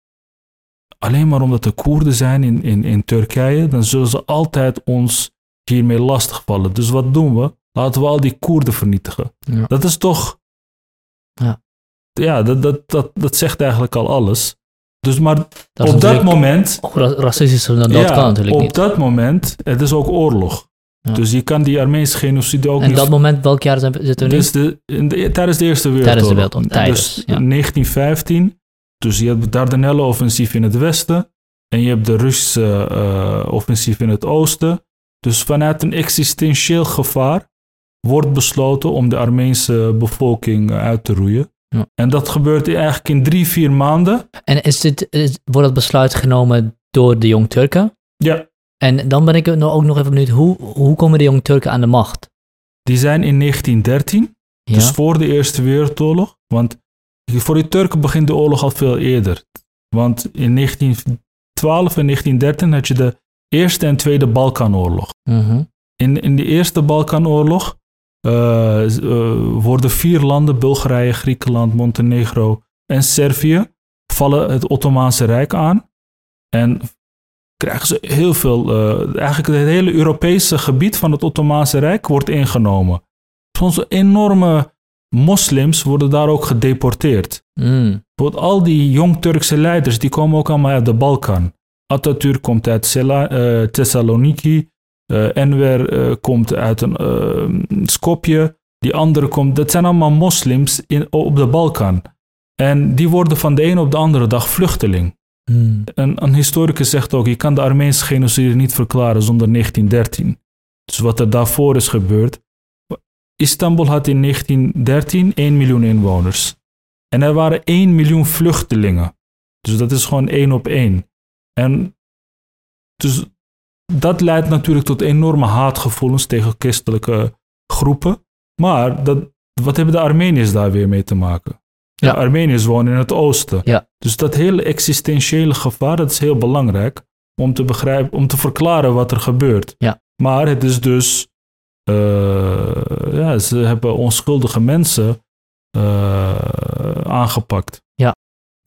alleen maar omdat er Koerden zijn in, in, in Turkije, dan zullen ze altijd ons hiermee lastigvallen. Dus wat doen we? Laten we al die Koerden vernietigen. Ja. Dat is toch. Ja, ja dat, dat, dat, dat zegt eigenlijk al alles. Dus maar op dat moment. Racistisch dan dat ja, kan natuurlijk op niet. dat moment, het is ook oorlog. Ja. Dus je kan die Armeense genocide ook En niet... dat moment, welk jaar zijn- zitten we nu? dus de, de- tijdens de Eerste Wereldoorlog. Tijdens de Wereldoorlog, tijdens, dus ja. in 1915. Dus je hebt het Dardanellen-offensief in het westen. En je hebt de Russische eh, offensief in het oosten. Dus vanuit een existentieel gevaar wordt besloten om de Armeense bevolking eh, uit te roeien. Ja. En dat gebeurt eigenlijk in drie, vier maanden. En is dit, is, wordt dat besluit genomen door de Jong Turken? Ja, En dan ben ik nog- ook nog even benieuwd, hoe, hoe komen de Jong Turken aan de macht? die zijn in 1913. Ja? Dus voor de Eerste Wereldoorlog. Want voor de Turken begint de oorlog al veel eerder. Want in 1912 en 1913 had je de Eerste en Tweede Balkanoorlog. Mhm. In, in de Eerste Balkanoorlog eh, eh, worden vier landen, Bulgarije, Griekenland, Montenegro en Servië, vallen het Ottomaanse Rijk aan. En krijgen ze heel veel, eh, eigenlijk het hele Europese gebied van het Ottomaanse Rijk wordt ingenomen. Soms enorme moslims worden daar ook gedeporteerd. Mm. Al die jong Turkse leiders, die komen ook allemaal uit de Balkan. Atatürk komt uit Sela- eh, Thessaloniki. eh, Enver eh, komt uit een Skopje. Die andere komt, dat zijn allemaal moslims in, op de Balkan. En die worden van de ene op de andere dag vluchteling. Mm. Een, een historicus zegt ook, je kan de Armeense genocide niet verklaren zonder 1913. Dus wat er daarvoor is gebeurd. Istanbul had in 1913 1 miljoen inwoners. En er waren 1 miljoen vluchtelingen. Dus dat is gewoon één op één. En dus dat leidt natuurlijk tot enorme haatgevoelens tegen christelijke groepen. Maar dat, wat hebben de Armeniërs daar weer mee te maken? Ja. De Armeniërs wonen in het oosten. Ja. Dus dat hele existentiële gevaar, dat is heel belangrijk om te begrijpen, om te verklaren wat er gebeurt. Ja. Maar het is dus, ja, ze hebben onschuldige mensen eh, aangepakt.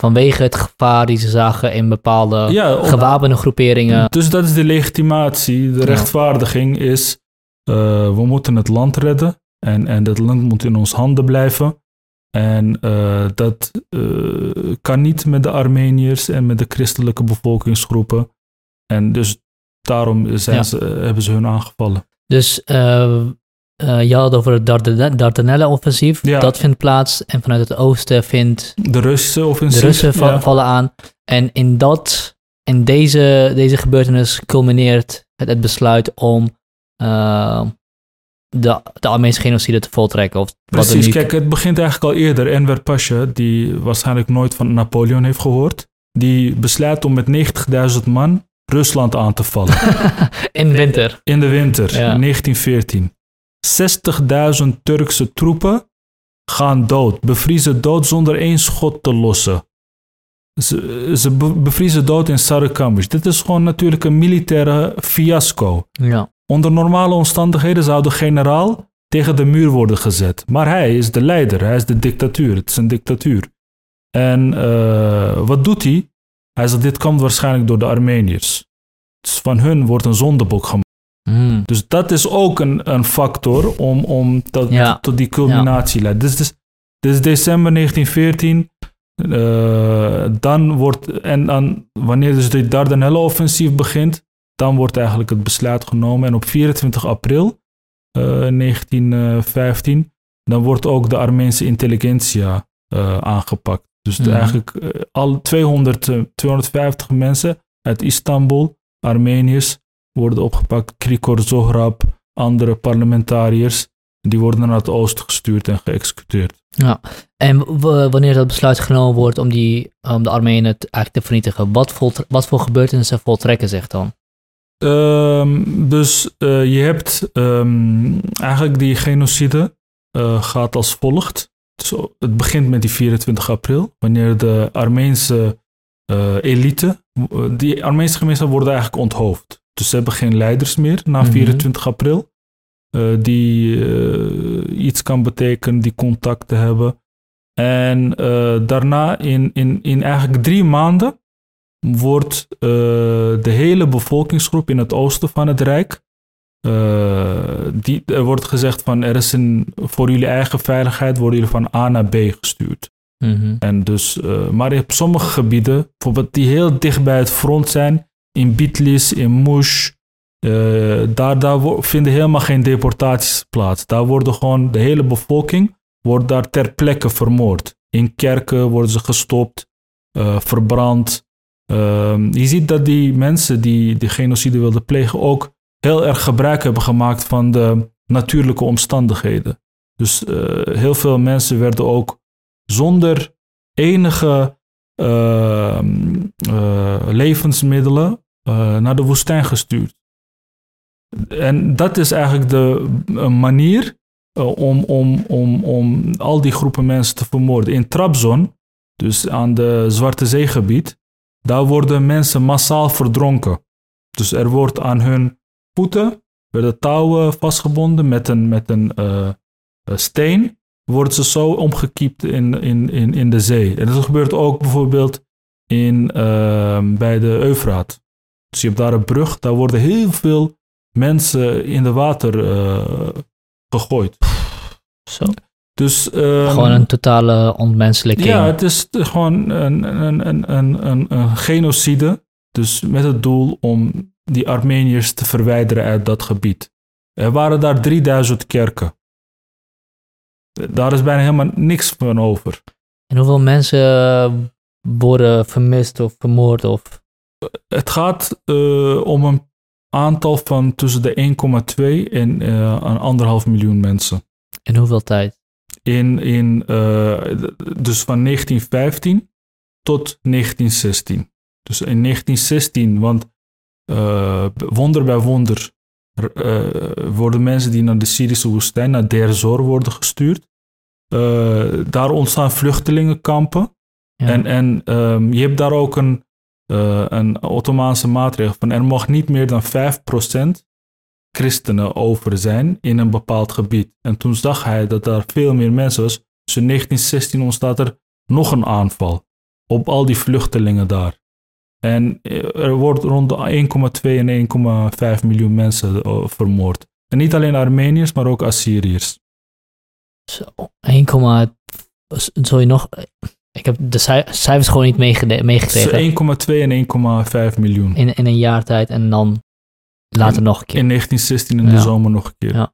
Vanwege het gevaar die ze zagen in bepaalde Ja, gewapende groeperingen. Dus dat is de legitimatie. De Ja. rechtvaardiging is, eh, we moeten het land redden. En, en dat land moet in ons handen blijven. En eh, dat eh, kan niet met de Armeniërs en met de christelijke bevolkingsgroepen. En dus daarom zijn Ja. ze, hebben ze hun aangevallen. Dus eh, eh, je had het over het Dardan- Dardanellen-offensief. Ja. Dat vindt plaats. En vanuit het oosten vindt De Russische offensief. de Russen va- ja. vallen aan. En in, dat, in deze, deze gebeurtenis culmineert het, het besluit om eh, de, de Armeense genocide te voltrekken. Of wat er Precies, nu- kijk, het begint eigenlijk al eerder. Enver Pasha, die waarschijnlijk nooit van Napoleon heeft gehoord, die besluit om met 90.000 man Rusland aan te vallen. [LAUGHS] in winter. In de winter, Ja. in 1914. 60.000 Turkse troepen gaan dood, bevriezen dood zonder één schot te lossen. Ze, ze be- bevriezen dood in Sarıkamış. Dit is gewoon natuurlijk een militaire fiasco. Ja. Onder normale omstandigheden zou de generaal tegen de muur worden gezet. Maar hij is de leider, hij is de dictatuur. Het is een dictatuur. En eh, wat doet hij? Hij zegt, dit komt waarschijnlijk door de Armeniërs. Dus van hun wordt een zondebok gemaakt. Mm. Dus dat is ook een, een factor om, om dat, Ja. tot die culminatie te leiden. Dus, dus, dus december 1914, eh, dan wordt, en dan, wanneer dus de Dardanellen-offensief begint, dan wordt eigenlijk het besluit genomen. En op 24 april eh, 1915, dan wordt ook de Armeense intelligentsia eh, aangepakt. Dus Mhm. eigenlijk eh, al 200, eh, 250 mensen uit Istanbul, Armeniërs, worden opgepakt. Krikor Zohrab, andere parlementariërs, die worden naar het oosten gestuurd en geëxecuteerd. En w- wanneer dat besluit genomen wordt om, die, om de Armenen te, eigenlijk te vernietigen, wat, wat voor gebeurtenissen voltrekken zich dan? Ehm, dus eh, je hebt ehm, eigenlijk die genocide eh, gaat als volgt. Zo, het begint met die 24 april, wanneer de Armeense eh, elite, eh, die Armeense gemeenschap worden eigenlijk onthoofd. Dus ze hebben geen leiders meer na Mhm. 24 april. eh, die iets kan betekenen, die contacten hebben. En daarna in, in, in eigenlijk drie maanden wordt de hele bevolkingsgroep in het oosten van het Rijk. Eh, die, er wordt gezegd van er is een, voor jullie eigen veiligheid worden jullie van A naar B gestuurd. Mhm. En dus, eh, maar op sommige gebieden, bijvoorbeeld die heel dicht bij het front zijn, in Bitlis, in Mush, Uh, daar, daar vinden helemaal geen deportaties plaats. Daar worden gewoon de hele bevolking wordt daar ter plekke vermoord. In kerken worden ze gestopt, verbrand. Uh, je ziet dat die mensen die de genocide wilden plegen ook heel erg gebruik hebben gemaakt van de natuurlijke omstandigheden. Dus uh, heel veel mensen werden ook zonder enige levensmiddelen naar de woestijn gestuurd. En dat is eigenlijk de manier om, om, om, om al die groepen mensen te vermoorden. In Trabzon, dus aan de Zwarte Zeegebied, daar worden mensen massaal verdronken. Dus er wordt aan hun voeten werden touwen vastgebonden met een, met een uh, steen. Worden ze zo omgekiept in, in, in, in de zee. En dat gebeurt ook bijvoorbeeld in, uh, bij de Eufraat. Dus je hebt daar een brug, daar worden heel veel mensen in de water uh, gegooid. Zo. Dus, um, gewoon een totale ontmenselijking. Ja, het is gewoon een, een, een, een, een, een genocide. Dus met het doel om die Armeniërs te verwijderen uit dat gebied. Er waren daar 3000 kerken. Daar is bijna helemaal niks van over. En hoeveel mensen worden vermist of vermoord? Of? Het gaat uh, om een aantal van tussen de 1,2 en uh, een anderhalf miljoen mensen. In hoeveel tijd? In, in, uh, dus van 1915 tot 1916. Dus in 1916, want uh, wonder bij wonder worden mensen die naar de Syrische woestijn, naar Der Zor worden gestuurd. daar ontstaan vluchtelingenkampen. Ja. En, en um, je hebt daar ook een een Ottomaanse maatregel van er mag niet meer dan 5% christenen over zijn in een bepaald gebied. En toen zag hij dat daar veel meer mensen was. Dus in 1916 ontstaat er nog een aanval op al die vluchtelingen daar. En eh, er wordt rond de 1,2 en 1,5 miljoen mensen eh, vermoord. En niet alleen Armeniërs, maar ook Assyriërs. Zo, 1, je nog ik heb de cijfers gewoon niet meegekregen. 1,2 en 1,5 miljoen. In, in een jaar tijd en dan later nog een keer. In 1916 in de zomer nog een keer. Ja.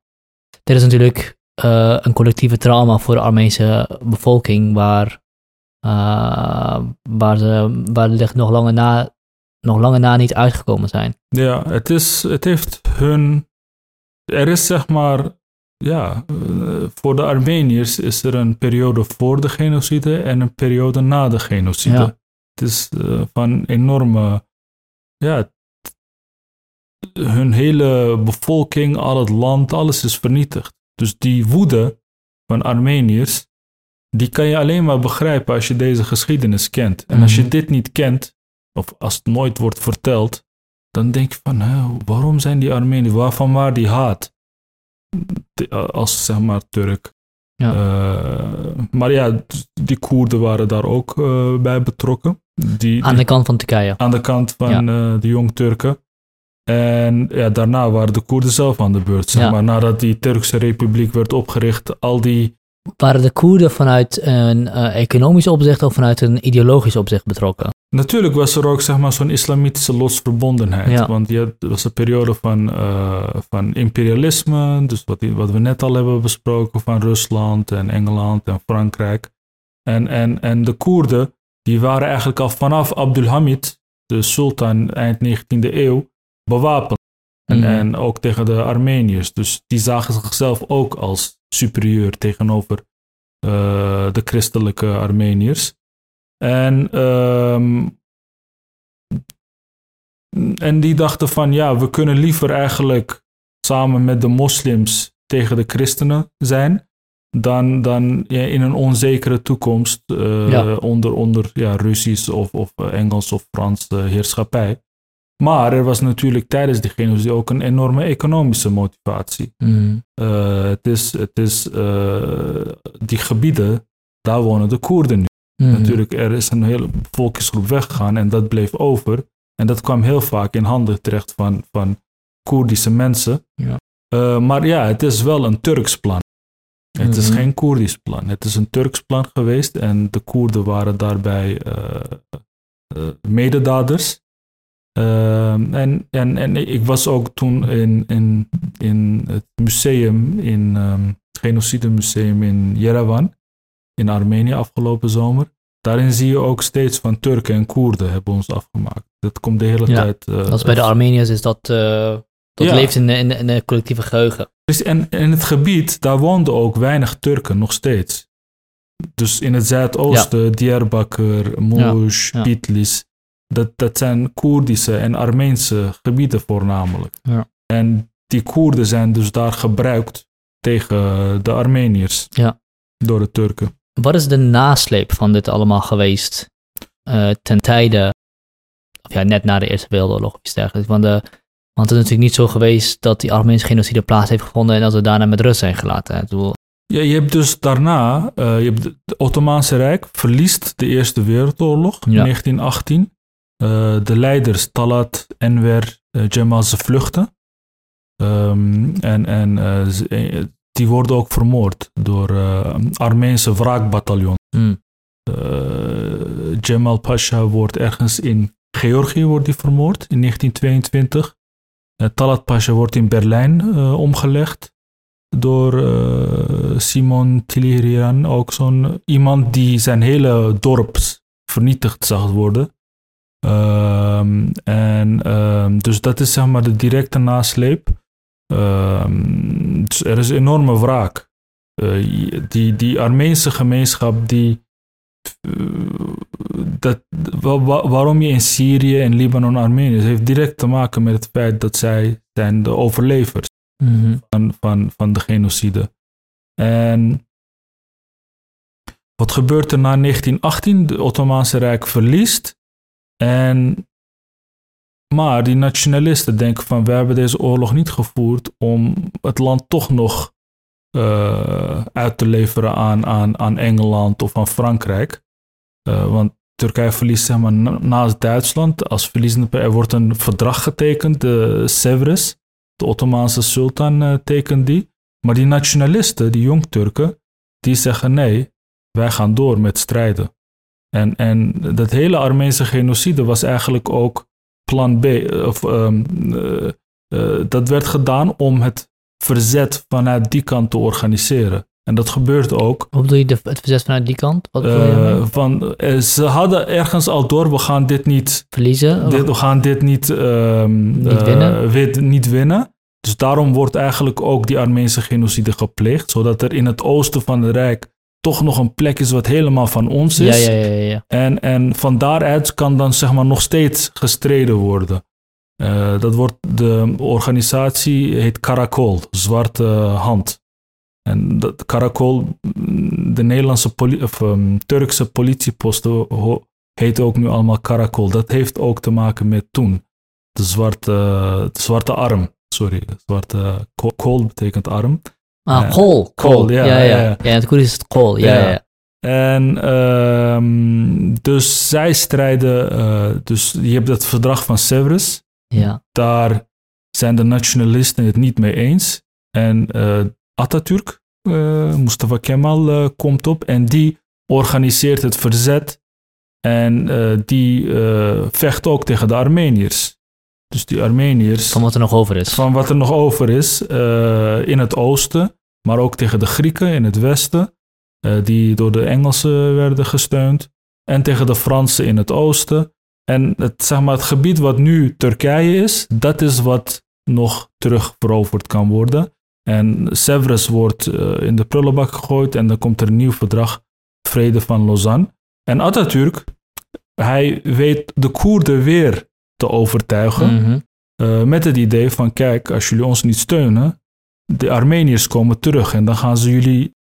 Dit is natuurlijk uh, een collectieve trauma voor de Armeense bevolking, waar, uh, waar, ze, waar de nog langer na, nog langer na niet uitgekomen zijn. Ja, het, is, het heeft hun. Er is zeg maar ja, eh, voor de Armeniërs is er een periode voor de genocide en een periode na de genocide. Het is uh, van enorme, ja, hun hele bevolking, al het land, alles is vernietigd. Dus die woede van Armeniërs, die kan je alleen maar begrijpen als je deze geschiedenis kent. En als je mhm. dit niet kent, of als het nooit wordt verteld, dan denk je van, hè, waarom zijn die Armeniërs, waarvan waar die haat? als zeg maar Turk. Ja. Uh, maar ja, die Koerden waren daar ook uh, bij betrokken. Die, aan de kant van Turkije. Aan de kant van ja. uh, de Jong Turken. En ja, daarna waren de Koerden zelf aan de beurt. Zeg ja. maar. Nadat die Turkse republiek werd opgericht, al die waren de Koerden vanuit een uh, economisch opzicht of vanuit een ideologisch opzicht betrokken? Natuurlijk was er ook zeg maar, zo'n islamitische losverbondenheid. Want je was een periode van, uh, van imperialisme, dus wat, wat we net al hebben besproken van Rusland en Engeland en Frankrijk. En, en, en de Koerden, die waren eigenlijk al vanaf Abdulhamid, de sultan eind 19e eeuw, bewapend. En, mm. en ook tegen de Armeniërs. Dus die zagen zichzelf ook als superieur tegenover uh, de christelijke Armeniërs. En, um, en die dachten van ja, we kunnen liever eigenlijk samen met de moslims tegen de christenen zijn. Dan, dan ja, in een onzekere toekomst uh, ja. onder, onder ja, Russisch of, of Engels of Frans heerschappij. Maar er was natuurlijk tijdens die genocide ook een enorme economische motivatie. Mm. Uh, het is, het is uh, die gebieden, daar wonen de Koerden nu. Mm. Natuurlijk, er is een hele volksgroep weggegaan en dat bleef over. En dat kwam heel vaak in handen terecht van, van Koerdische mensen. Ja. Uh, maar ja, het is wel een Turks plan. Het is mhm. geen Koerdisch plan. Het is een Turks plan geweest en de Koerden waren daarbij mededaders. Ehm, en, en, en ik was ook toen in, in, in het museum, in ehm, het Genocide Museum in Yerevan, in Armenië afgelopen zomer. Daarin zie je ook steeds van Turken en Koerden hebben ons afgemaakt. Dat komt de hele Ja, tijd. eh, Dat is bij de Armeniërs is dat, eh, dat Ja. leeft in, in, in de collectieve geheugen. Dus en in het gebied, daar woonden ook weinig Turken nog steeds. Dus in het zuidoosten, Diyarbakir, Mush, ja. Bitlis. Dat, dat zijn Koerdische en Armeense gebieden voornamelijk. Ja. En die Koerden zijn dus daar gebruikt tegen de Armeniërs. Ja. Door de Turken. Wat is de nasleep van dit allemaal geweest eh, ten tijde, of ja, net na de Eerste Wereldoorlog of iets dergelijks? Want, de, want het is natuurlijk niet zo geweest dat die Armeense genocide plaats heeft gevonden en dat we daarna met rust zijn gelaten. Ik bedoel, Ja, je hebt dus daarna, eh, je hebt het Ottomaanse Rijk verliest de Eerste Wereldoorlog in Ja. 1918. Eh, de leiders Talat, Enver, eh, Cemal, ze vluchten. Ehm, en en eh, eh, die worden ook vermoord door eh Armeense wraakbataljon. Eh, Cemal Pasha wordt ergens in Georgië wordt die vermoord in 1922. Eh, Talat Pasha wordt in Berlijn eh, omgelegd door eh, Simon Tilirian, ook zo'n iemand die zijn hele dorp vernietigd zag worden. Ehm, en ehm, dus dat is zeg maar de directe nasleep. Ehm, dus er is enorme wraak. Eh, die, die Armeense gemeenschap die eh, dat, wa- wa- waarom je in Syrië en Libanon Armenië is, heeft direct te maken met het feit dat zij zijn de overlevers mhm. van, van, van de genocide. En wat gebeurt er na 1918? De Ottomaanse Rijk verliest. En, maar die nationalisten denken van, we hebben deze oorlog niet gevoerd om het land toch nog eh, uit te leveren aan, aan, aan Engeland of aan Frankrijk. Eh, want Turkije verliest zeg maar na- naast Duitsland als verliezende. Er wordt een verdrag getekend, de Sevres. De Ottomaanse sultan eh, tekent die. Maar die nationalisten, die jong-Turken, die zeggen nee, wij gaan door met strijden. En, en dat hele Armeense genocide was eigenlijk ook plan B. eh, Of, ehm, eh, eh, dat werd gedaan om het verzet vanuit die kant te organiseren. En dat gebeurt ook. Hoe bedoel je de, het verzet vanuit die kant? Wat van, ze hadden ergens al door, we gaan dit niet Verliezen? Dit, we gaan dit niet, ehm, Niet eh, winnen? wit- niet winnen. Dus daarom wordt eigenlijk ook die Armeense genocide gepleegd. Zodat er in het oosten van het Rijk toch nog een plek is wat helemaal van ons is. ja, ja, ja, ja. En, en van daaruit kan dan zeg maar nog steeds gestreden worden. Eh, dat wordt, de organisatie heet Karakol, Zwarte Hand. En dat Karakol, mm, de Nederlandse poli- of, ehm, Turkse politieposten ho- heten ook nu allemaal Karakol. Dat heeft ook te maken met toen. De zwarte, de zwarte arm, sorry. De zwarte ko- kool betekent arm. Ah, kool. Kool, ja, ja, ja. ja, in het Koerdisch is het kool. Ja. En ehm, dus zij strijden, eh, dus je hebt het verdrag van Sevres. ja. Daar zijn de nationalisten het niet mee eens. En eh Atatürk, eh, Mustafa Kemal, komt op en die organiseert het verzet. En die vecht ook tegen de Armeniërs. Dus die Armeniërs Van wat er nog over is. van wat er nog over is eh, in het oosten, maar ook tegen de Grieken in het westen, eh, die door de Engelsen werden gesteund, en tegen de Fransen in het oosten. En het, zeg maar, het gebied wat nu Turkije is, dat is wat nog terug veroverd kan worden. En Sevres wordt eh, in de prullenbak gegooid en dan komt er een nieuw verdrag, Vrede van Lausanne. En Atatürk, hij weet de Koerden weer te overtuigen. Mhm. Uh, met het idee van, kijk, als jullie ons niet steunen, de Armeniërs komen terug en dan gaan ze jullie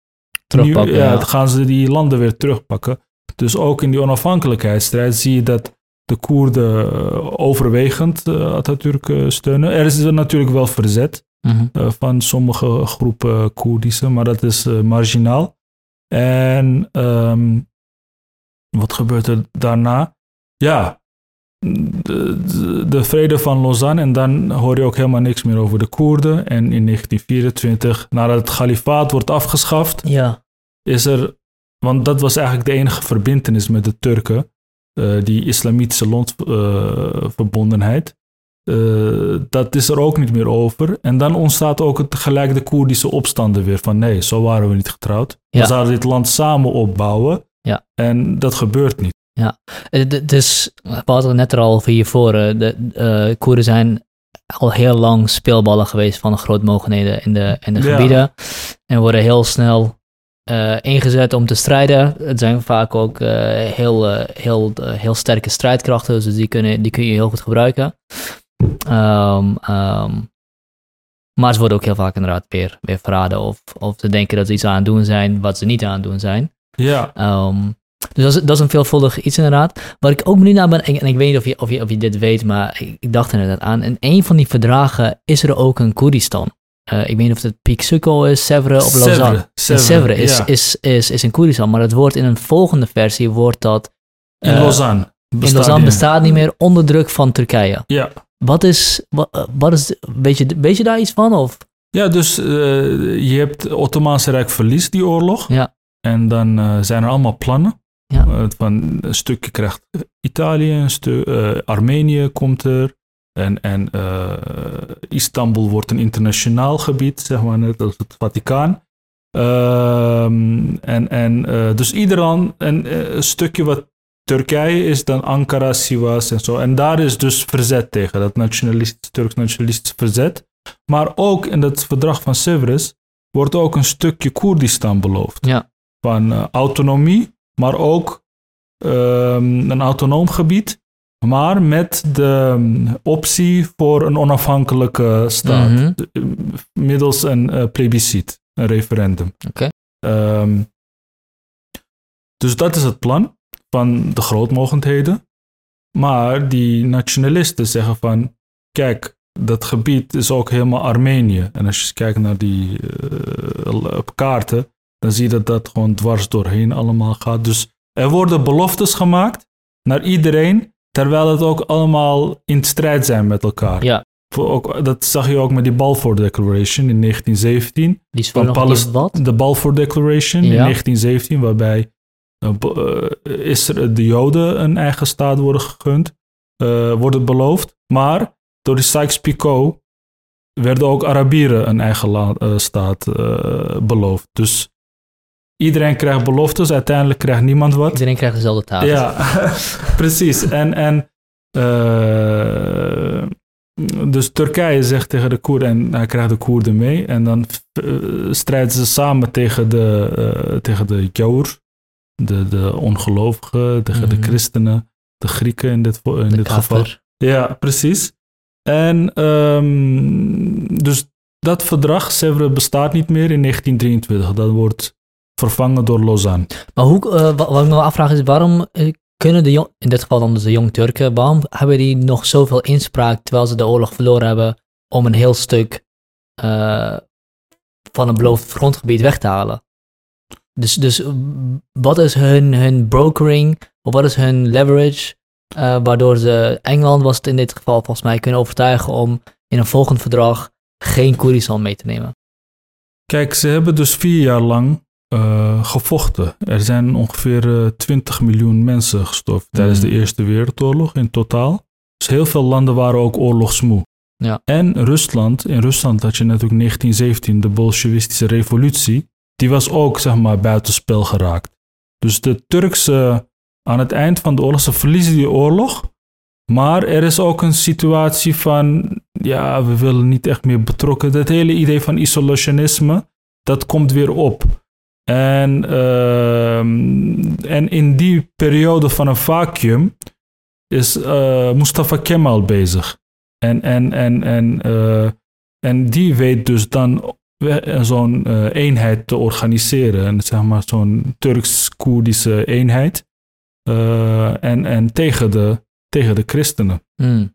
Terugpakken, ja, gaan ze die landen weer terugpakken. Dus ook in die onafhankelijkheidsstrijd zie je dat de Koerden uh, overwegend uh, Atatürk steunen. Er is natuurlijk wel verzet Mhm. van sommige groepen Koerdische, maar dat is marginaal. En um, wat gebeurt er daarna? Ja, de, de, de, vrede van Lausanne en dan hoor je ook helemaal niks meer over de Koerden. En in 1924, nadat het kalifaat wordt afgeschaft, ja. is er, want dat was eigenlijk de enige verbindenis met de Turken. eh, die islamitische landverbondenheid. Uh, dat is er ook niet meer over. En dan ontstaat ook het, tegelijk de Koerdische opstanden weer. Van nee, zo waren we niet getrouwd. Ja. We zouden dit land samen opbouwen. Ja. En dat gebeurt niet. Ja, Eh, dus we hadden het net er al over hiervoor. eh, De eh, Koerden zijn al heel lang speelballen geweest van de grootmogenheden in de, in de Ja. gebieden. En worden heel snel ingezet om te strijden. Het zijn vaak ook heel, heel, heel sterke strijdkrachten, dus die, kunnen, die kun je heel goed gebruiken. Ehm, ehm, maar ze worden ook heel vaak inderdaad weer, weer verraden of, of ze denken dat ze iets aan het doen zijn wat ze niet aan het doen zijn. Ja, Ehm, dus dat is, dat is een veelvuldig iets inderdaad. Wat ik ook benieuwd naar ben, en, en ik weet niet of je, of, je, of je dit weet, maar ik, ik dacht er inderdaad aan. In een van die verdragen is er ook een Koerdistan. Eh, ik weet niet of het Piek Sukko is, Sèvres of Lausanne. Sèvres is, ja. is, is, is in Koerdistan, maar het wordt in een volgende versie, wordt dat in eh, Lausanne. in bestaat Lausanne die- bestaat niet meer onder druk van Turkije. Ja. Wat is, wat, eh, wat is weet, je, weet je daar iets van? Of? Ja, dus je hebt het Ottomaanse Rijk verliest die oorlog. Ja. En dan zijn er allemaal plannen. Ja. Eh, van een stukje krijgt Italië, een stuk eh, Armenië komt er. En, en eh, Istanbul wordt een internationaal gebied, zeg maar, net als het Vaticaan. Ehm, en en dus ieder en, eh, een stukje wat Turkije is, dan Ankara, Sivas en zo. En daar is dus verzet tegen, dat nationalistisch, Turks nationalistisch verzet. Maar ook in het verdrag van Sèvres wordt ook een stukje Koerdistan beloofd. Ja. Van autonomie, maar ook ehm, een autonoom gebied. Maar met de mm, optie voor een onafhankelijke staat. Mhm. D- eh, Middels een eh, plebiscit, een referendum. Oké. Ehm, dus dat is het plan van de grootmogendheden. Maar die nationalisten zeggen van, kijk, dat gebied is ook helemaal Armenië. En als je kijkt naar die eh, kaarten, dan zie je dat dat gewoon dwars doorheen allemaal gaat. Dus er worden beloftes gemaakt naar iedereen, terwijl het ook allemaal in strijd zijn met elkaar. Ja, Ook, dat zag je ook met die Balfour Declaration in 1917 die is van Palest- wat? de Balfour Declaration in Ja. 1917, waarbij eh, eh, Isra- de Joden een eigen staat worden gegund, eh, worden beloofd. Maar door die Sykes-Picot werden ook Arabieren een eigen la- staat beloofd. Dus iedereen krijgt beloftes, uiteindelijk krijgt niemand wat. Iedereen krijgt dezelfde taak. Ja, [LAUGHS] precies. En, en eh, dus Turkije zegt tegen de Koerden, en hij krijgt de Koerden mee, en dan eh, strijden ze samen tegen de, eh tegen de Jour, de, de ongelovigen, tegen de Mhm. christenen, de Grieken in dit, in De dit geval. Ja, precies. En ehm, dus dat verdrag, Sèvres, bestaat niet meer in 1923. Dat wordt vervangen door Lausanne. Maar hoe, eh, wa- wat ik me afvraag is, waarom eh, kunnen de jong, in dit geval dan dus de jong Turken, waarom hebben die nog zoveel inspraak terwijl ze de oorlog verloren hebben om een heel stuk eh, van een beloofd grondgebied weg te halen? Dus, dus wat is hun, hun brokering, of wat is hun leverage, waardoor ze, Engeland was het in dit geval volgens mij, kunnen overtuigen om in een volgend verdrag geen Koerdistan mee te nemen? Kijk, ze hebben dus vier jaar lang eh, gevochten. Er zijn ongeveer eh, 20 miljoen mensen gestorven tijdens de Mhm. Eerste Wereldoorlog in totaal. Dus heel veel landen waren ook oorlogsmoe. Ja. En Rusland, in Rusland had je natuurlijk 1917 de Bolsjewistische revolutie. Die was ook, zeg maar, buitenspel geraakt. Dus de Turkse, aan het eind van de oorlog, ze verliezen die oorlog. Maar er is ook een situatie van, ja, we willen niet echt meer betrokken. Dat hele idee van isolationisme, dat komt weer op. En, ehm, en in die periode van een vacuüm is eh, Mustafa Kemal bezig. En, en, en, en, eh, en die weet dus dan we- zo'n eh, eenheid te organiseren. En zeg maar zo'n Turks-Koerdische eenheid. Eh, en, en tegen, de, tegen de christenen. Hmm.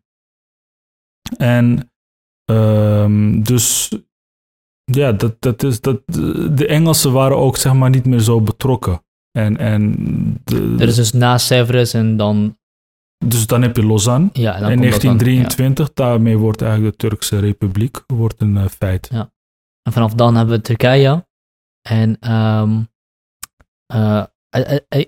En ehm, dus ja, dat, dat is, dat, de Engelsen waren ook zeg maar niet meer zo betrokken. En, en de, Dat is dus na Sèvres en dan, dus dan heb je Lausanne. ja, en in komt dat dan, ja. 1923, daarmee wordt eigenlijk de Turkse Republiek wordt een eh, feit. En vanaf dan hebben we Turkije. En ehm, eh, eh,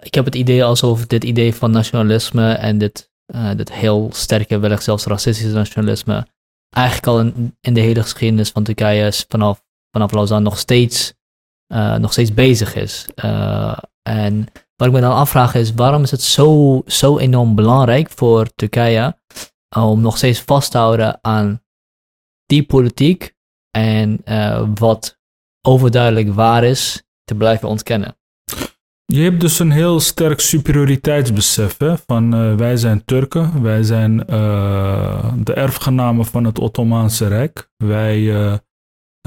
ik heb het idee alsof dit idee van nationalisme en dit, dit heel sterke, wellicht zelfs racistische nationalisme, eigenlijk al in, de hele geschiedenis van Turkije vanaf, vanaf Lausanne nog steeds, eh, nog steeds bezig is. Eh, en wat ik me dan afvraag is, waarom is het zo, zo enorm belangrijk voor Turkije om nog steeds vast te houden aan die politiek en eh, wat overduidelijk waar is, te blijven ontkennen? Je hebt dus een heel sterk superioriteitsbesef hè? van eh, wij zijn Turken, wij zijn eh, de erfgenamen van het Ottomaanse Rijk. Wij eh,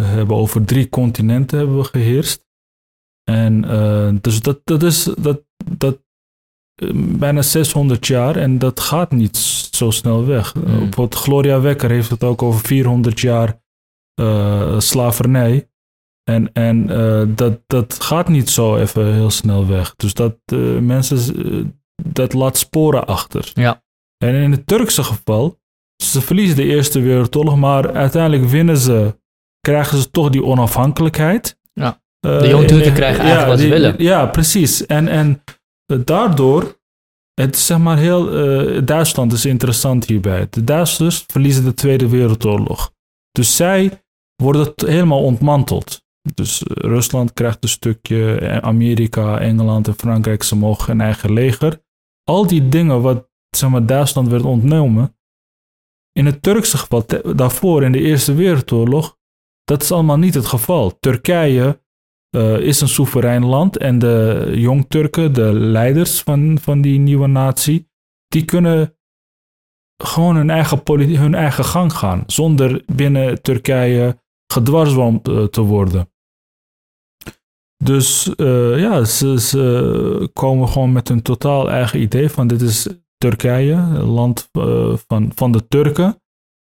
hebben over drie continenten hebben we geheerst. En dus dat, dat is dat, dat, bijna 600 jaar en dat gaat niet zo snel weg. Bijvoorbeeld Gloria Wekker heeft het ook over 400 jaar slavernij. En, en eh, dat, dat gaat niet zo even heel snel weg. Dus dat eh, mensen, eh, dat laat sporen achter. Ja. En in het Turkse geval, ze verliezen de Eerste Wereldoorlog, maar uiteindelijk winnen ze, krijgen ze toch die onafhankelijkheid. Ja. De Jong Turken krijgen eigenlijk wat ze die- willen. Ja, precies. En, en daardoor, het is zeg maar heel, Duitsland is interessant hierbij. De Duitsers verliezen de Tweede Wereldoorlog. Dus zij worden helemaal ontmanteld. Dus eh, Rusland krijgt een stukje, eh, Amerika, Engeland en Frankrijk, ze mogen een eigen leger. Al die dingen wat zeg maar, Duitsland werd ontnomen. In het Turkse geval, daarvoor in de Eerste Wereldoorlog, dat is allemaal niet het geval. Turkije eh, is een soeverein land en de Jong-Turken, de leiders van, van die nieuwe natie, die kunnen gewoon hun eigen, hun eigen gang gaan, zonder binnen Turkije gedwarsboomd te worden. Dus eh, ja, ze, ze komen gewoon met een totaal eigen idee van dit is Turkije, land eh, van, van de Turken.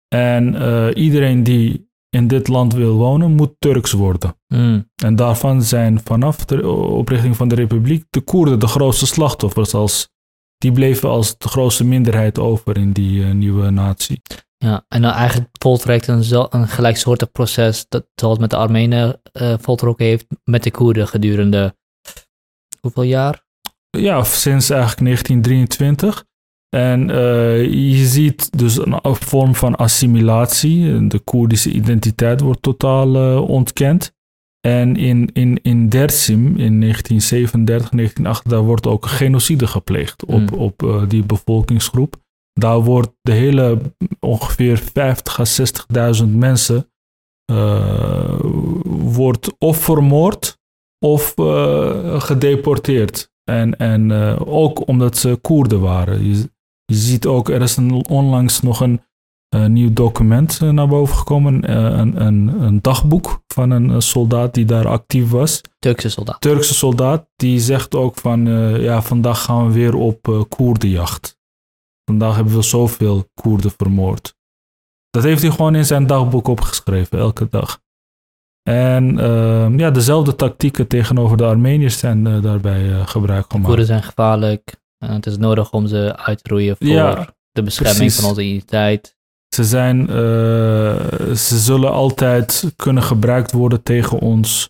En eh, iedereen die in dit land wil wonen, moet Turks worden. Hmm. En daarvan zijn vanaf de oprichting van de republiek de Koerden de grootste slachtoffers. Als, die bleven als de grootste minderheid over in die nieuwe natie. Ja, en dan eigenlijk voltrekt een, een gelijksoortig proces dat zoals met de Armenen eh voltrokken heeft met de Koerden gedurende hoeveel jaar? Ja, sinds eigenlijk 1923. En eh, je ziet dus een vorm van assimilatie. De Koerdische identiteit wordt totaal eh, ontkend. En in, in, in Dersim in 1937, 1938, daar wordt ook genocide gepleegd op, Hmm. op die bevolkingsgroep. Daar wordt de hele ongeveer 50 à 60.000 mensen eh, wordt of vermoord of eh, gedeporteerd. En, en eh, ook omdat ze Koerden waren. Je, je ziet ook, er is een, onlangs nog een nieuw document naar boven gekomen. een, een, een dagboek van een soldaat die daar actief was. Turkse soldaat. Turkse soldaat, die zegt ook van, ja, vandaag gaan we weer op Koerdenjacht. Vandaag hebben we zoveel Koerden vermoord. Dat heeft hij gewoon in zijn dagboek opgeschreven, elke dag. En ehm, ja, dezelfde tactieken tegenover de Armeniërs zijn eh, daarbij eh, gebruik gemaakt. Koerden zijn gevaarlijk. en het is nodig om ze uit te roeien voor Ja, de bescherming precies. van onze identiteit. Ze, zijn, eh, ze zullen altijd kunnen gebruikt worden tegen ons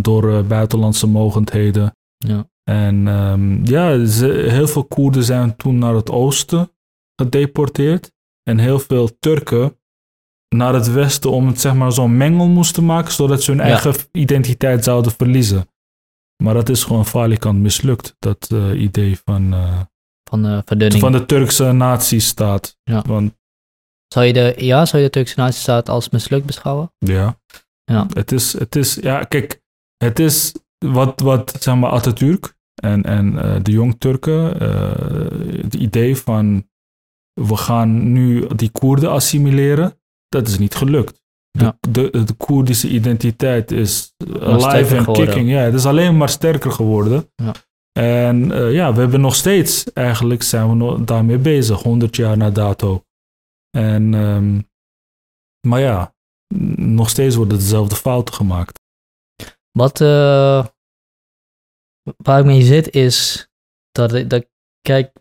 door eh, buitenlandse mogendheden. Ja. En ehm, ja, ze, heel veel Koerden zijn toen naar het oosten gedeporteerd. En heel veel Turken naar het westen om het zeg maar zo'n mengel moesten maken, zodat ze hun Ja. eigen identiteit zouden verliezen. Maar dat is gewoon falikant mislukt, dat eh, idee van, eh, Van eh verdunning. van de Turkse natiestaat. Ja. Want Zou je de, ja, zou je de Turkse nazistaat als mislukt beschouwen? Ja. Ja. Het is, het is, ja, kijk, het is wat, wat zeg maar, Atatürk en, en eh, de Jong-Turken, eh, het idee van we gaan nu die Koerden assimileren, dat is niet gelukt. De, Ja. de, de Koerdische identiteit is alive and geworden. kicking. Ja, het is alleen maar sterker geworden. Ja. En eh, ja, we hebben nog steeds, eigenlijk zijn we nog daarmee bezig, 100 jaar na dato. En, ehm, maar ja, nog steeds worden dezelfde fouten gemaakt. Wat, eh, waar ik mee zit is dat, dat kijk,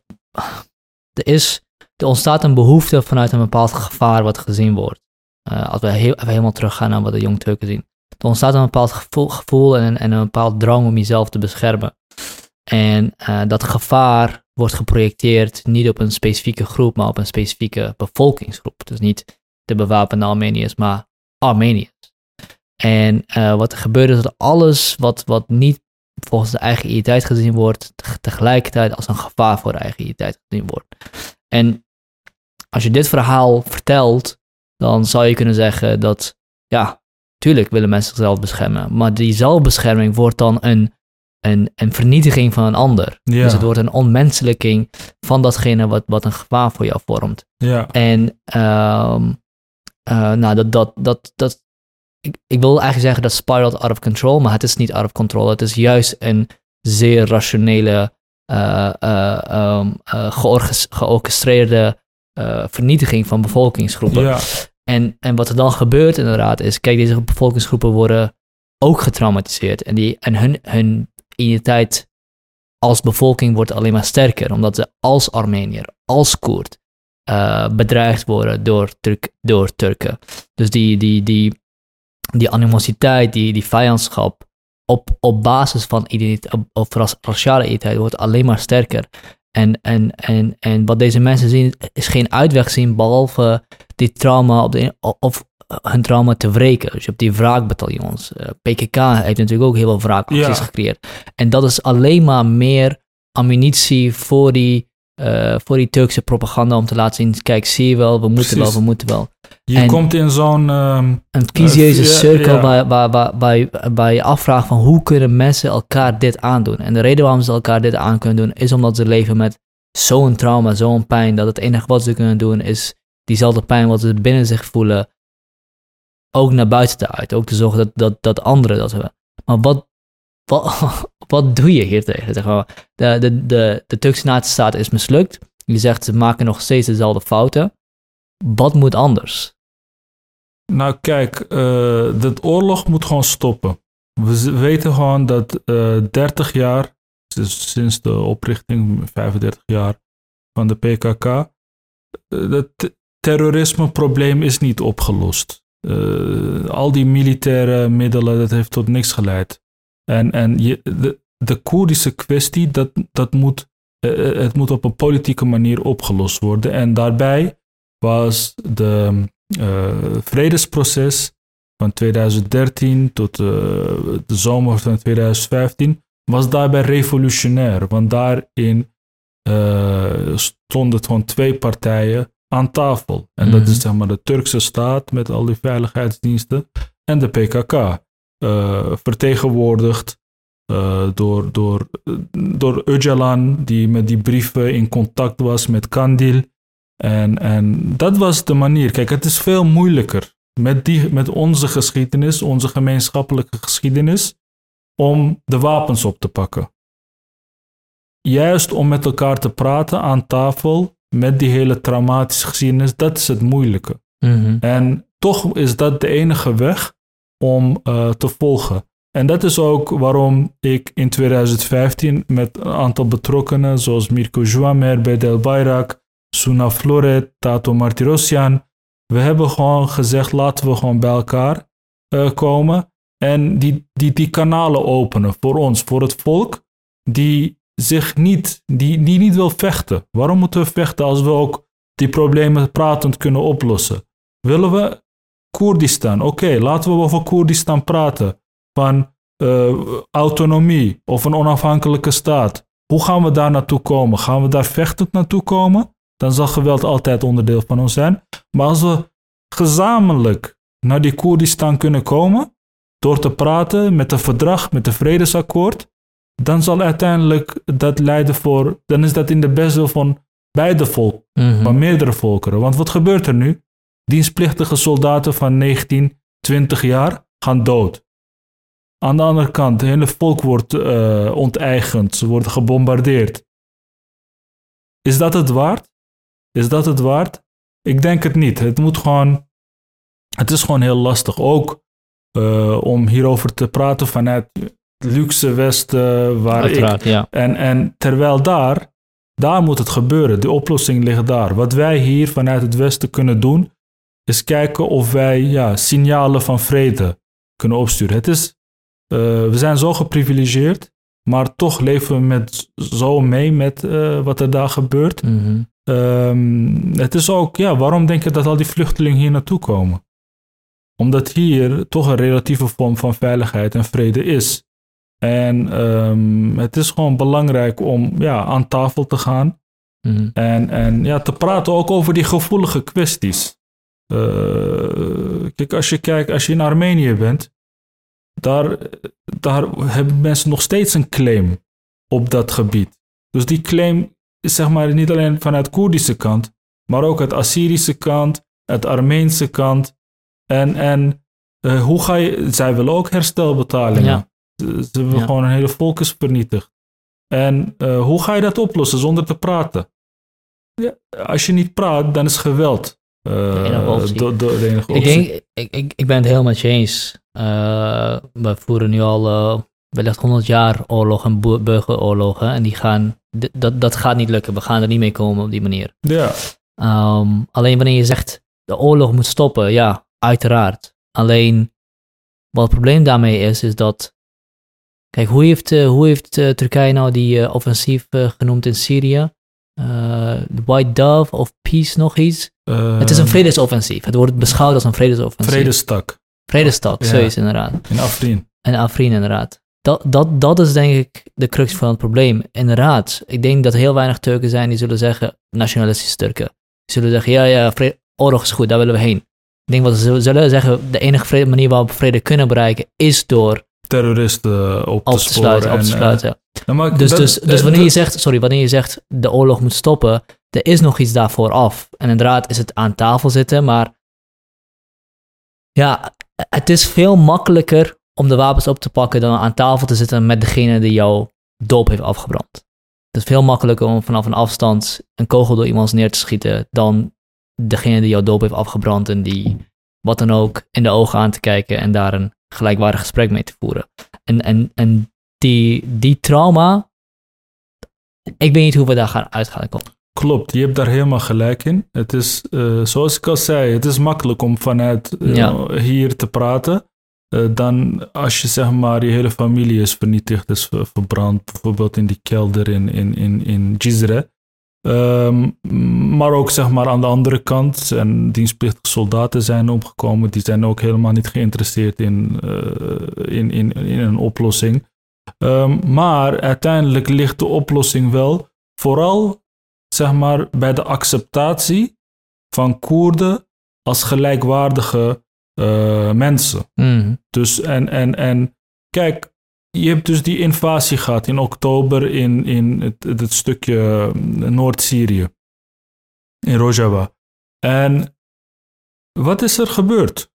er, is, er ontstaat een behoefte vanuit een bepaald gevaar wat gezien wordt. Eh, als we heel, even helemaal teruggaan naar wat de jong Turken zien. Er ontstaat een bepaald gevoel, en, een- en een bepaald drang om jezelf te beschermen. En uh, dat gevaar wordt geprojecteerd niet op een specifieke groep, maar op een specifieke bevolkingsgroep. Dus niet de bewapende Armeniërs, maar Armeniërs. En uh, wat er gebeurt is dat alles wat, wat niet volgens de eigen identiteit gezien wordt, tegelijkertijd als een gevaar voor de eigen identiteit gezien wordt. En als je dit verhaal vertelt, dan zou je kunnen zeggen dat, ja, tuurlijk willen mensen zichzelf beschermen, maar die zelfbescherming wordt dan een, een, een vernietiging van een ander. Ja. Dus het wordt een onmenselijking van datgene wat, wat een gevaar voor jou vormt. Ja. En um, uh, nou, dat, dat, dat, dat, ik, ik wil eigenlijk zeggen dat spiraled out of control, maar het is niet out of control. Het is juist een zeer rationele, uh, uh, um, georchestreerde vernietiging van bevolkingsgroepen. Ja. En, en wat er dan gebeurt inderdaad is, kijk, deze bevolkingsgroepen worden ook getraumatiseerd. En, die, en hun, hun identiteit als bevolking wordt alleen maar sterker, omdat ze als Armenier, als Koerd, uh, bedreigd worden door, Turk, door Turken. Dus die, die, die, die animositeit, die, die vijandschap op, op basis van identiteit, op, op raciale identiteit wordt alleen maar sterker. En, en, en, en wat deze mensen zien is geen uitweg zien behalve die trauma op de, of hun trauma te wreken. Dus je hebt die wraakbataljons. Uh, PKK heeft natuurlijk ook heel veel wraakacties Ja. gecreëerd. En dat is alleen maar meer ammunitie voor die, eh, voor die Turkse propaganda om te laten zien, kijk, zie je wel, we moeten Precies. wel, we moeten wel. Je En- komt in zo'n... ehm, Een kiesjeuze ja, cirkel ja. Waar, waar, waar, waar, je, waar je afvraagt van hoe kunnen mensen elkaar dit aandoen. En de reden waarom ze elkaar dit aan kunnen doen, is omdat ze leven met zo'n trauma, zo'n pijn, dat het enige wat ze kunnen doen is diezelfde pijn wat ze binnen zich voelen, ook naar buiten te uiten. Ook te zorgen dat, dat, dat anderen dat hebben. Maar wat, wat, [LAUGHS] wat doe je hier tegen? De, de, de, de Turkse nazistaat is mislukt. Je zegt ze maken nog steeds dezelfde fouten. Wat moet anders? Nou, kijk, eh de oorlog moet gewoon stoppen. We weten gewoon dat eh 30 jaar, dus sinds de oprichting, 35 jaar van de PKK, eh, het te- terrorismeprobleem is niet opgelost. Eh, al die militaire middelen, dat heeft tot niks geleid. En, en je, de, de Koerdische kwestie, dat, dat moet, eh, eh, het moet op een politieke manier opgelost worden. En daarbij was de eh, vredesproces van 2013 tot de zomer van 2015 was daarbij revolutionair. Want daarin stonden gewoon twee partijen aan tafel. En dat Mhm. is zeg maar de Turkse staat met al die veiligheidsdiensten en de PKK. Eh, vertegenwoordigd eh, door, door, door Öcalan, die met die brieven in contact was met Kandil. En, en dat was de manier. Kijk, het is veel moeilijker met, die, met onze geschiedenis, onze gemeenschappelijke geschiedenis, om de wapens op te pakken. Juist om met elkaar te praten aan tafel, met die hele traumatische geschiedenis, dat is het moeilijke. Mhm. En toch is dat de enige weg om eh, te volgen. En dat is ook waarom ik in 2015 met een aantal betrokkenen, zoals Mirko Juamer, Bedel Bayrak, Suna Floret, Tato Martirosyan, we hebben gewoon gezegd, laten we gewoon bij elkaar eh, komen en die, die, die kanalen openen voor ons, voor het volk, die zich niet, die, die niet wil vechten. Waarom moeten we vechten als we ook die problemen pratend kunnen oplossen? Willen we Koerdistan? Oké, laten we over Koerdistan praten. Van eh, autonomie of een onafhankelijke staat. Hoe gaan we daar naartoe komen? Gaan we daar vechtend naartoe komen? Dan zal geweld altijd onderdeel van ons zijn. Maar als we gezamenlijk naar die Koerdistan kunnen komen, door te praten met een verdrag, met een vredesakkoord, dan zal uiteindelijk dat leiden voor, dan is dat in de best wil van beide volken Mhm. van meerdere volkeren. Want wat gebeurt er nu? Dienstplichtige soldaten van 19, 20 jaar gaan dood. Aan de andere kant, het hele volk wordt eh, onteigend, ze worden gebombardeerd. Is dat het waard? Is dat het waard? Ik denk het niet. Het moet gewoon. Het is gewoon heel lastig. Ook eh, om hierover te praten vanuit luxe Westen, waar ik ja. en, en terwijl daar, daar moet het gebeuren. De oplossing ligt daar. Wat wij hier vanuit het Westen kunnen doen, is kijken of wij ja, signalen van vrede kunnen opsturen. Het is, eh, we zijn zo geprivilegeerd Maar toch leven we met, zo mee met eh, wat er daar gebeurt. Mhm. Ehm, het is ook, ja, waarom denk je dat al die vluchtelingen hier naartoe komen? Omdat hier toch een relatieve vorm van veiligheid en vrede is. En ehm, het is gewoon belangrijk om ja, aan tafel te gaan. Mhm. En, en ja, te praten ook over die gevoelige kwesties. Eh, kijk, als je kijkt, als je in Armenië bent, daar, daar hebben mensen nog steeds een claim op dat gebied. Dus die claim is zeg maar niet alleen vanuit Koerdische kant, maar ook uit Assyrische kant, uit Armeense kant. En, en eh, hoe ga je, zij willen ook herstelbetalingen. Ja. Ze, ze hebben Ja. gewoon een hele volk is vernietigd. En eh, hoe ga je dat oplossen zonder te praten? Ja, als je niet praat, dan is geweld. Eh, De enige de, Ik, denk, ik, ik, ik ben het helemaal met je eens. Eh, we voeren nu al eh, wellicht 100 jaar oorlog en bu- burgeroorlogen. En die gaan, dat, dat gaat niet lukken. We gaan er niet mee komen op die manier. Ja, Ehm, alleen wanneer je zegt de oorlog moet stoppen, ja, uiteraard. Alleen wat het probleem daarmee is, is dat. Kijk, hoe heeft, hoe heeft Turkije nou die offensief genoemd in Syrië? Eh, White Dove of Peace nog iets? het is een vredesoffensief. Het wordt beschouwd als een vredesoffensief. vredestak Vredestad, Ja. zoiets inderdaad. in Afrin. En Afrin inderdaad. Dat, dat, dat is denk ik de crux van het probleem. Inderdaad, ik denk dat heel weinig Turken zijn die zullen zeggen, nationalistische Turken. Die zullen zeggen, ja, ja, vre- oorlog is goed, daar willen we heen. Ik denk wat ze zullen- zullen zeggen, de enige vrede- manier waarop we vrede kunnen bereiken, is door Terroristen op te, op te sporen. sluiten. Op te eh, sluiten. nou, maar Dus, dat- dus, dus wanneer je zegt, sorry, wanneer je zegt de oorlog moet stoppen, er is nog iets daarvoor af. En inderdaad is het aan tafel zitten, maar ja, het is veel makkelijker om de wapens op te pakken dan aan tafel te zitten met degene die jouw doop heeft afgebrand. Het is veel makkelijker om vanaf een afstand een kogel door iemands neer te schieten dan degene die jouw doop heeft afgebrand en die wat dan ook in de ogen aan te kijken en daar een gelijkwaardig gesprek mee te voeren. En, en, en die, die trauma, ik weet niet hoe we daar gaan uit gaan komen. Klopt, je hebt daar helemaal gelijk in. Het is, eh, zoals ik al zei, het is makkelijk om vanuit eh, Ja. hier te praten. eh, dan als je zeg maar je hele familie is vernietigd, is ver- verbrand, bijvoorbeeld in die kelder in, in, in, in Jizre. Ehm, maar ook zeg maar aan de andere kant, en dienstplichtige soldaten zijn omgekomen, die zijn ook helemaal niet geïnteresseerd in, eh, in, in, in een oplossing. Ehm, maar uiteindelijk ligt de oplossing wel vooral zeg maar, bij de acceptatie van Koerden als gelijkwaardige eh, mensen. Mhm. Dus en, en, en kijk, je hebt dus die invasie gehad in oktober in, in het, stukje eh, Noord-Syrië, in Rojava. En wat is er gebeurd?